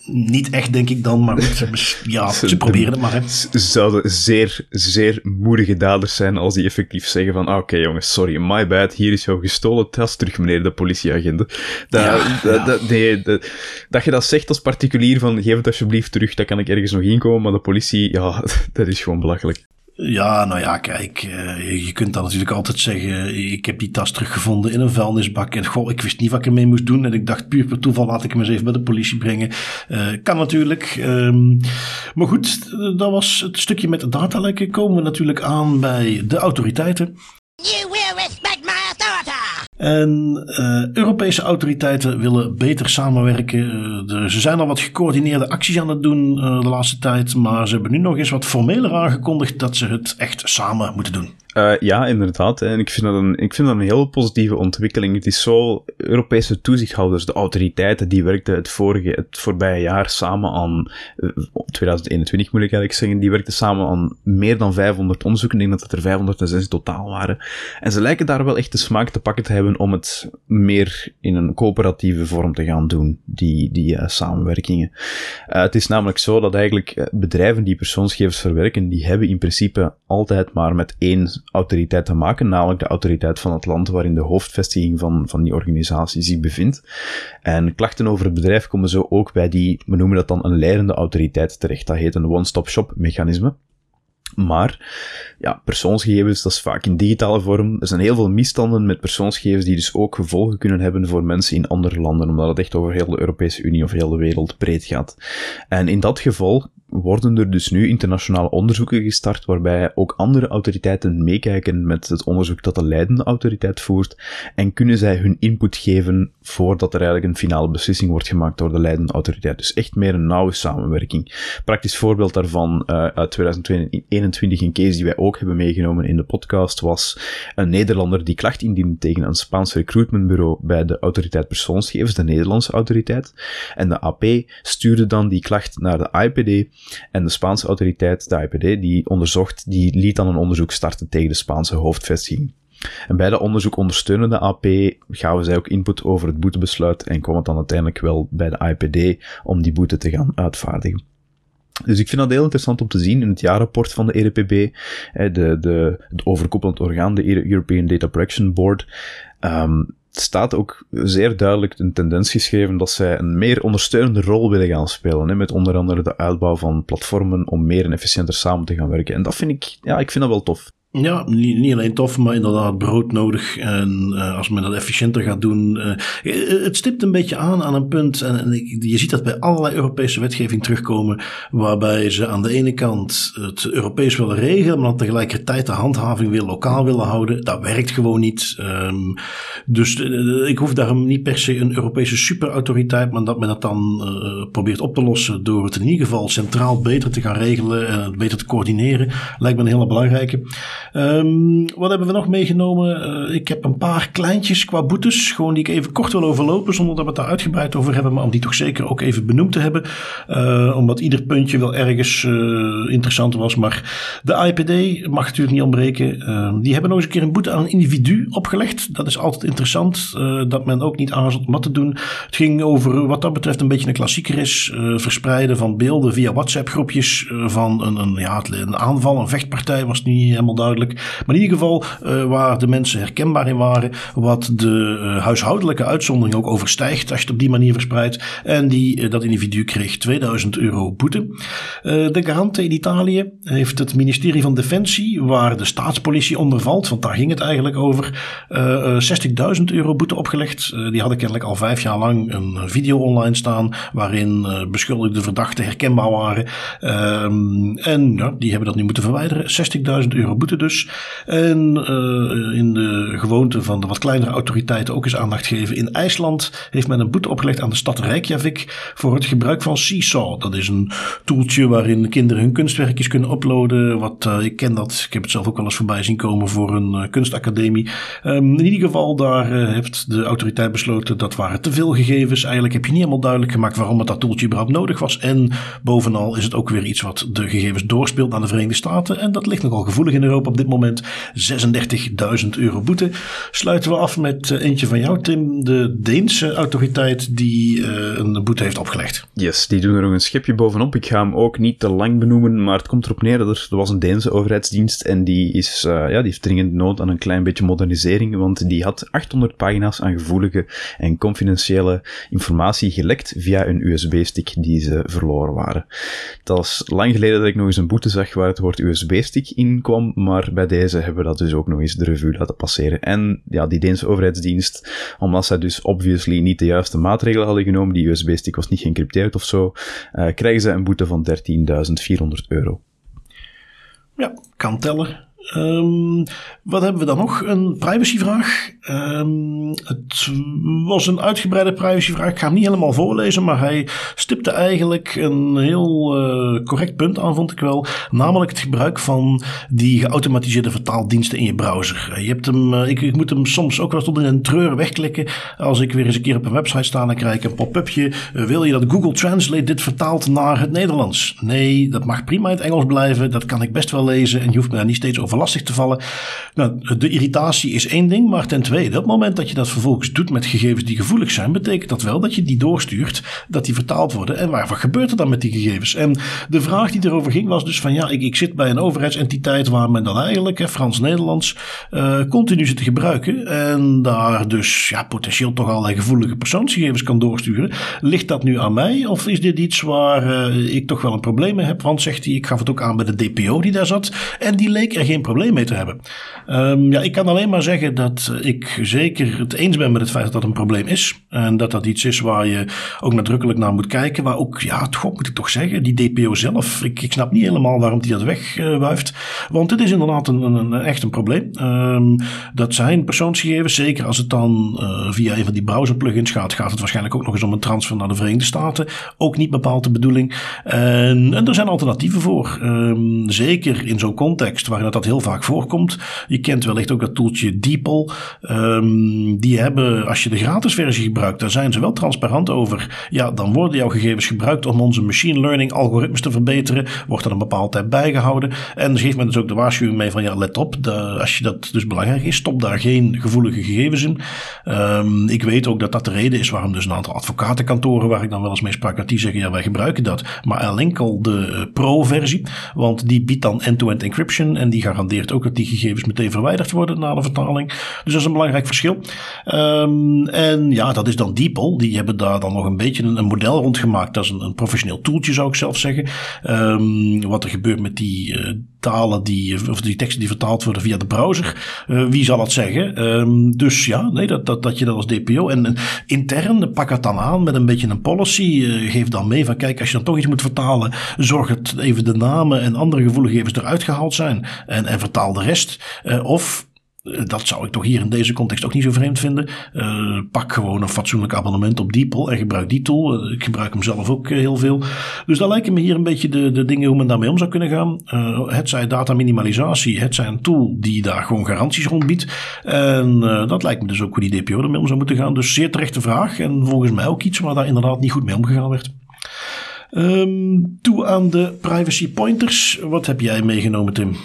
niet echt, denk ik dan, maar goed, ja, ze proberen het maar. Hè. Ze zouden zeer, zeer moedige daders zijn als die effectief zeggen van, ah, oké okay, jongens, sorry, my bad, hier is jouw gestolen tas terug, meneer de politieagent. Dat, ja, dat, dat, nee, dat, dat je dat zegt als particulier van, geef het alsjeblieft terug, dat kan ik ergens nog inkomen, maar de politie, ja, dat is gewoon belachelijk. Ja, nou ja, kijk, uh, je kunt dan natuurlijk altijd zeggen, ik heb die tas teruggevonden in een vuilnisbak en goh, ik wist niet wat ik ermee moest doen en ik dacht puur per toeval laat ik hem eens even bij de politie brengen. Uh, kan natuurlijk. Um, maar goed, dat was het stukje met de datalekken. Komen we natuurlijk aan bij de autoriteiten. En uh, Europese autoriteiten willen beter samenwerken. Uh, ze zijn al wat gecoördineerde acties aan het doen uh, de laatste tijd. Maar ze hebben nu nog eens wat formeler aangekondigd dat ze het echt samen moeten doen. Uh, ja, inderdaad. En ik vind, dat een, ik vind dat een heel positieve ontwikkeling. Het is zo, Europese toezichthouders, de autoriteiten, die werkten het vorige, het voorbije jaar samen aan, 2021 moet ik eigenlijk zeggen, die werkten samen aan meer dan 500 onderzoeken. Ik denk dat het er 506 totaal waren. En ze lijken daar wel echt de smaak te pakken te hebben om het meer in een coöperatieve vorm te gaan doen, die, die uh, samenwerkingen. Het is namelijk zo dat eigenlijk bedrijven die persoonsgegevens verwerken, die hebben in principe altijd maar met één autoriteit te maken, namelijk de autoriteit van het land waarin de hoofdvestiging van, van die organisatie zich bevindt. En klachten over het bedrijf komen zo ook bij die, we noemen dat dan een leidende autoriteit terecht. Dat heet een one-stop-shop mechanisme. Maar ja, persoonsgegevens, dat is vaak in digitale vorm. Er zijn heel veel misstanden met persoonsgegevens die dus ook gevolgen kunnen hebben voor mensen in andere landen, omdat het echt over heel de Europese Unie of heel de wereld breed gaat. En in dat geval worden er dus nu internationale onderzoeken gestart waarbij ook andere autoriteiten meekijken met het onderzoek dat de leidende autoriteit voert en kunnen zij hun input geven voordat er eigenlijk een finale beslissing wordt gemaakt door de leidende autoriteit. Dus echt meer een nauwe samenwerking. Praktisch voorbeeld daarvan uh, uit 2021, een case die wij ook hebben meegenomen in de podcast, was een Nederlander die klacht indiende tegen een Spaans recruitmentbureau bij de autoriteit persoonsgegevens, de Nederlandse autoriteit. En de AP stuurde dan die klacht naar de IPD en de Spaanse autoriteit, de IPD, die onderzocht, die liet dan een onderzoek starten tegen de Spaanse hoofdvestiging. En bij dat onderzoek ondersteunende AP gaven zij ook input over het boetebesluit en kwam het dan uiteindelijk wel bij de IPD om die boete te gaan uitvaardigen. Dus ik vind dat heel interessant om te zien in het jaarrapport van de EDPB, de, de, het overkoepelend orgaan, de European Data Protection Board. Um, staat ook zeer duidelijk een tendens geschreven dat zij een meer ondersteunende rol willen gaan spelen. Hè, met onder andere de uitbouw van platformen om meer en efficiënter samen te gaan werken. En dat vind ik, ja, ik vind dat wel tof. Ja, niet, niet, alleen tof, maar inderdaad brood nodig. En uh, als men dat efficiënter gaat doen. Uh, het stipt een beetje aan aan een punt. En, en, je ziet dat bij allerlei Europese wetgeving terugkomen. Waarbij ze aan de ene kant het Europees willen regelen. Maar tegelijkertijd de handhaving weer lokaal willen houden. Dat werkt gewoon niet. Um, dus ik hoef daarom niet per se een Europese superautoriteit. Maar dat men dat dan probeert op te lossen. Door het in ieder geval centraal beter te gaan regelen. En beter te coördineren. Lijkt me een hele belangrijke. Um, wat hebben we nog meegenomen? Uh, ik heb een paar kleintjes qua boetes, gewoon die ik even kort wil overlopen, zonder dat we het daar uitgebreid over hebben, maar om die toch zeker ook even benoemd te hebben. Uh, omdat ieder puntje wel ergens uh, interessant was. Maar de IPD mag natuurlijk niet ontbreken. Ehm, die hebben nog eens een keer een boete aan een individu opgelegd. Dat is altijd interessant, dat men ook niet aarzelt om wat te doen. Het ging over wat dat betreft een beetje een klassieker is. verspreiden van beelden via WhatsApp groepjes van een, een, ja, een aanval, een vechtpartij was niet helemaal duidelijk. Maar in ieder geval uh, waar de mensen herkenbaar in waren, wat de uh, huishoudelijke uitzondering ook overstijgt als je het op die manier verspreidt. En die, uh, dat individu kreeg 2000 euro boete. de garante in Italië heeft het ministerie van Defensie, waar de staatspolitie onder valt, want daar ging het eigenlijk over, 60.000 euro boete opgelegd. die hadden kennelijk al vijf jaar lang een video online staan waarin beschuldigde verdachten herkenbaar waren. Um, en die hebben dat nu moeten verwijderen. 60.000 euro boete dus. En uh, in de gewoonte van de wat kleinere autoriteiten ook eens aandacht geven. In IJsland heeft men een boete opgelegd aan de stad Reykjavik voor het gebruik van Seesaw. Dat is een toeltje waarin kinderen hun kunstwerkjes kunnen uploaden. Wat, uh, ik ken dat, ik heb het zelf ook wel eens voorbij zien komen voor een uh, kunstacademie. Um, in ieder geval, daar heeft de autoriteit besloten dat waren te veel gegevens. Eigenlijk heb je niet helemaal duidelijk gemaakt waarom het dat toeltje überhaupt nodig was. En bovenal is het ook weer iets wat de gegevens doorspeelt naar de Verenigde Staten. En dat ligt nogal gevoelig in Europa op dit moment 36.000 euro boete. Sluiten we af met uh, eentje van jou, Tim. De Deense autoriteit die uh, een boete heeft opgelegd. Yes, die doen er nog een schepje bovenop. Ik ga hem ook niet te lang benoemen, maar het komt erop neer dat er, er was een Deense overheidsdienst en die, is, uh, ja, die heeft dringend nood aan een klein beetje modernisering, want die had 800 pagina's aan gevoelige en confidentiële informatie gelekt via een USB-stick die ze verloren waren. Dat was lang geleden dat ik nog eens een boete zag waar het woord USB-stick in kwam, maar bij deze hebben we dat dus ook nog eens de revue laten passeren. En ja, die Deense overheidsdienst, omdat zij dus obviously niet de juiste maatregelen hadden genomen, die USB-stick was niet geëncrypteerd of zo, uh, krijgen ze een boete van 13.400 euro. Ja, kan tellen. Um, wat hebben we dan nog? Een privacyvraag. Um, het was een uitgebreide privacyvraag. Ik ga hem niet helemaal voorlezen, maar hij stipte eigenlijk een heel uh, correct punt aan, vond ik wel. Namelijk het gebruik van die geautomatiseerde vertaaldiensten in je browser. Je hebt hem, uh, ik, ik, moet hem soms ook wel tot in een treur wegklikken. Als ik weer eens een keer op een website sta, dan krijg ik een pop-upje. Uh, wil je dat Google Translate dit vertaalt naar het Nederlands? Nee, dat mag prima in het Engels blijven. Dat kan ik best wel lezen en je hoeft me daar niet steeds over over lastig te vallen. Nou, de irritatie is één ding, maar ten tweede, op het moment dat je dat vervolgens doet met gegevens die gevoelig zijn, betekent dat wel dat je die doorstuurt, dat die vertaald worden. En waar, wat gebeurt er dan met die gegevens? En de vraag die erover ging was dus van ja, ik, ik zit bij een overheidsentiteit waar men dan eigenlijk, Frans-Nederlands, uh, continu zit te gebruiken. En daar dus ja, potentieel toch allerlei gevoelige persoonsgegevens kan doorsturen. Ligt dat nu aan mij of is dit iets waar uh, ik toch wel een probleem mee heb? Want zegt hij, ik gaf het ook aan bij de DPO die daar zat. En die leek er geen probleem mee te hebben. Um, ja, ik kan alleen maar zeggen dat ik zeker het eens ben met het feit dat dat een probleem is. En dat dat iets is waar je ook nadrukkelijk naar moet kijken. Waar ook, ja, het moet ik toch zeggen, die DPO zelf. Ik, ik snap niet helemaal waarom die dat wegwuift. Want het is inderdaad een, een, echt een probleem. Um, dat zijn persoonsgegevens, zeker als het dan uh, via een van die browser plugins gaat, gaat het waarschijnlijk ook nog eens om een transfer naar de Verenigde Staten. Ook niet bepaald de bedoeling. En, er zijn alternatieven voor. Um, zeker in zo'n context waarin dat heel vaak voorkomt. Je kent wellicht ook dat toeltje DeepL. Um, die hebben, als je de gratis versie gebruikt, daar zijn ze wel transparant over. Ja, dan worden jouw gegevens gebruikt om onze machine learning algoritmes te verbeteren. Wordt er een bepaalde tijd bijgehouden. En geeft men dus ook de waarschuwing mee van ja, let op. De, als je dat dus belangrijk is, stop daar geen gevoelige gegevens in. Um, ik weet ook dat dat de reden is waarom dus een aantal advocatenkantoren waar ik dan wel eens mee sprak, dat die zeggen ja, wij gebruiken dat. Maar enkel de uh, pro-versie. Want die biedt dan end-to-end encryption. En die garandeert ook dat die gegevens meteen verwijderd worden na de vertaling. Dus dat is een belangrijk verschil. Um, en ja, dat is dan DeepL. Die hebben daar dan nog een beetje een, een model rond gemaakt. Dat is een, een, professioneel toeltje, zou ik zelf zeggen. Um, wat er gebeurt met die uh, talen die, of die teksten die vertaald worden via de browser. Uh, wie zal het zeggen? Um, dus ja, nee, dat, dat, dat je dat als DPO. En, en intern pak het dan aan met een beetje een policy. Uh, geef dan mee van kijk, als je dan toch iets moet vertalen, zorg dat even de namen en andere gevoelige gegevens eruit gehaald zijn. En, en vertaal de rest. Uh, of dat zou ik toch hier in deze context ook niet zo vreemd vinden. Uh, pak gewoon een fatsoenlijk abonnement op DeepL en gebruik die tool. Uh, ik gebruik hem zelf ook uh, heel veel. Dus daar lijken me hier een beetje de, de dingen hoe men daarmee om zou kunnen gaan. het zij data minimalisatie, het zij een tool die daar gewoon garanties rond biedt. En dat lijkt me dus ook hoe die DPO ermee om zou moeten gaan. Dus zeer terechte vraag en volgens mij ook iets waar daar inderdaad niet goed mee omgegaan werd. Um, toe aan de privacy pointers. Wat heb jij meegenomen, Tim?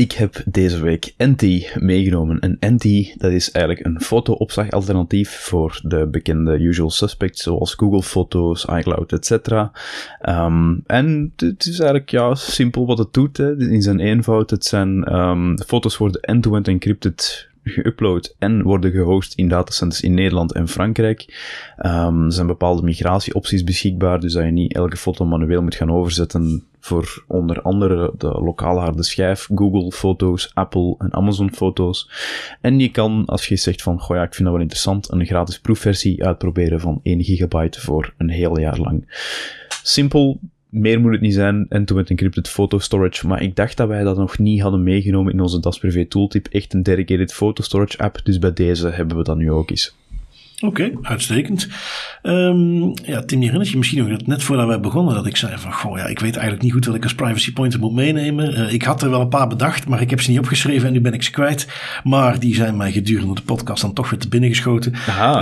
Ik heb deze week NT meegenomen. En NT, dat is eigenlijk een foto-opslagalternatief voor de bekende usual suspects, zoals Google Foto's, iCloud, etc. Um, en het is eigenlijk ja, simpel wat het doet. Hè. In zijn eenvoud, het zijn um, foto's worden end-to-end -end encrypted geüpload en worden gehost in datacenters in Nederland en Frankrijk. Um, er zijn bepaalde migratieopties beschikbaar, dus dat je niet elke foto manueel moet gaan overzetten voor onder andere de lokale harde schijf, Google Foto's, Apple en Amazon Foto's. En je kan, als je zegt van, goh ja, ik vind dat wel interessant, een gratis proefversie uitproberen van 1 gigabyte voor een heel jaar lang. Simpel, meer moet het niet zijn, en toen met encrypted photo storage, maar ik dacht dat wij dat nog niet hadden meegenomen in onze Das Privé tooltip, echt een dedicated photo storage app, dus bij deze hebben we dat nu ook eens. Oké, okay, uitstekend. Um, ja, Tim, je herinnert je misschien nog dat net voordat wij begonnen dat ik zei van, goh, ja, ik weet eigenlijk niet goed wat ik als privacy pointer moet meenemen. Uh, ik had er wel een paar bedacht, maar ik heb ze niet opgeschreven en nu ben ik ze kwijt. Maar die zijn mij gedurende de podcast dan toch weer te binnen geschoten.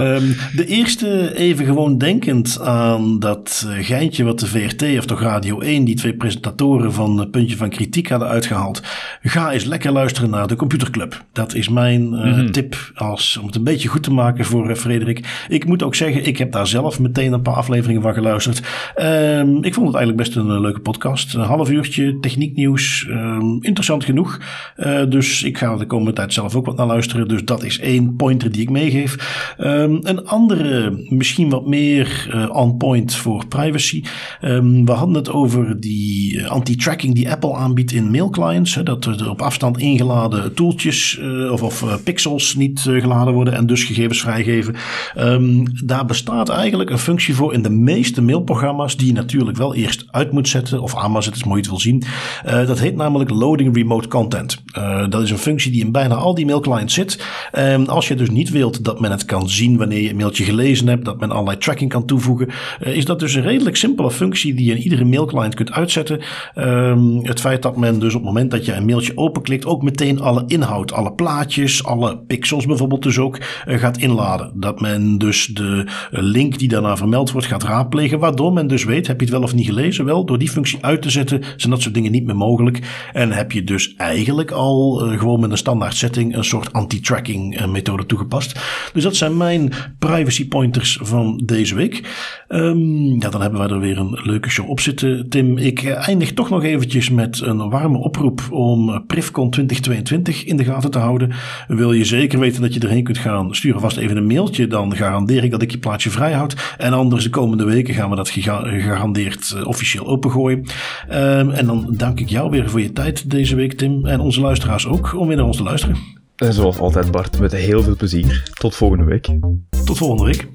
Um, de eerste even gewoon denkend aan dat uh, geintje wat de VRT of toch Radio 1, die twee presentatoren van uh, Puntje van Kritiek hadden uitgehaald. Ga eens lekker luisteren naar de Computerclub. Dat is mijn mm -hmm. tip als, om het een beetje goed te maken voor Frederik ik moet ook zeggen, ik heb daar zelf meteen een paar afleveringen van geluisterd. Um, ik vond het eigenlijk best een uh, leuke podcast. Een half uurtje technieknieuws. Um, interessant genoeg. Uh, dus ik ga de komende tijd zelf ook wat naar luisteren. Dus dat is één pointer die ik meegeef. Um, een andere, misschien wat meer uh, on point voor privacy. we hadden het over die anti-tracking die Apple aanbiedt in mailclients. Hè, dat er op afstand ingeladen toeltjes of, of pixels niet geladen worden en dus gegevens vrijgeven. Um, daar bestaat eigenlijk een functie voor in de meeste mailprogramma's, die je natuurlijk wel eerst uit moet zetten of aan moet zetten, is mooi te wil zien. Uh, dat heet namelijk Loading Remote Content. Uh, dat is een functie die in bijna al die mailclients zit. Um, als je dus niet wilt dat men het kan zien wanneer je een mailtje gelezen hebt, dat men allerlei tracking kan toevoegen, uh, is dat dus een redelijk simpele functie die je in iedere mailclient kunt uitzetten. Um, het feit dat men dus op het moment dat je een mailtje openklikt ook meteen alle inhoud, alle plaatjes, alle pixels bijvoorbeeld dus ook gaat inladen. Dat men dus de link link die daarna vermeld wordt gaat raadplegen. Waardoor men dus weet, heb je het wel of niet gelezen? Wel, door die functie uit te zetten zijn dat soort dingen niet meer mogelijk. En heb je dus eigenlijk al uh, gewoon met een standaard setting een soort anti-tracking uh, methode toegepast. Dus dat zijn mijn privacy pointers van deze week. Um, ja, dan hebben wij er weer een leuke show op zitten, Tim. Ik eindig toch nog eventjes met een warme oproep om Privcon 2022 in de gaten te houden. Wil je zeker weten dat je erheen kunt gaan, stuur vast even een mailtje. Dan garandeer ik dat ik je plaatje vrij houd. En anders de komende weken gaan we dat gegarandeerd uh, officieel opengooien. Um, en dan dank ik jou weer voor je tijd deze week, Tim. En onze luisteraars ook om weer naar ons te luisteren. En zoals altijd, Bart, met heel veel plezier. Tot volgende week. Tot volgende week.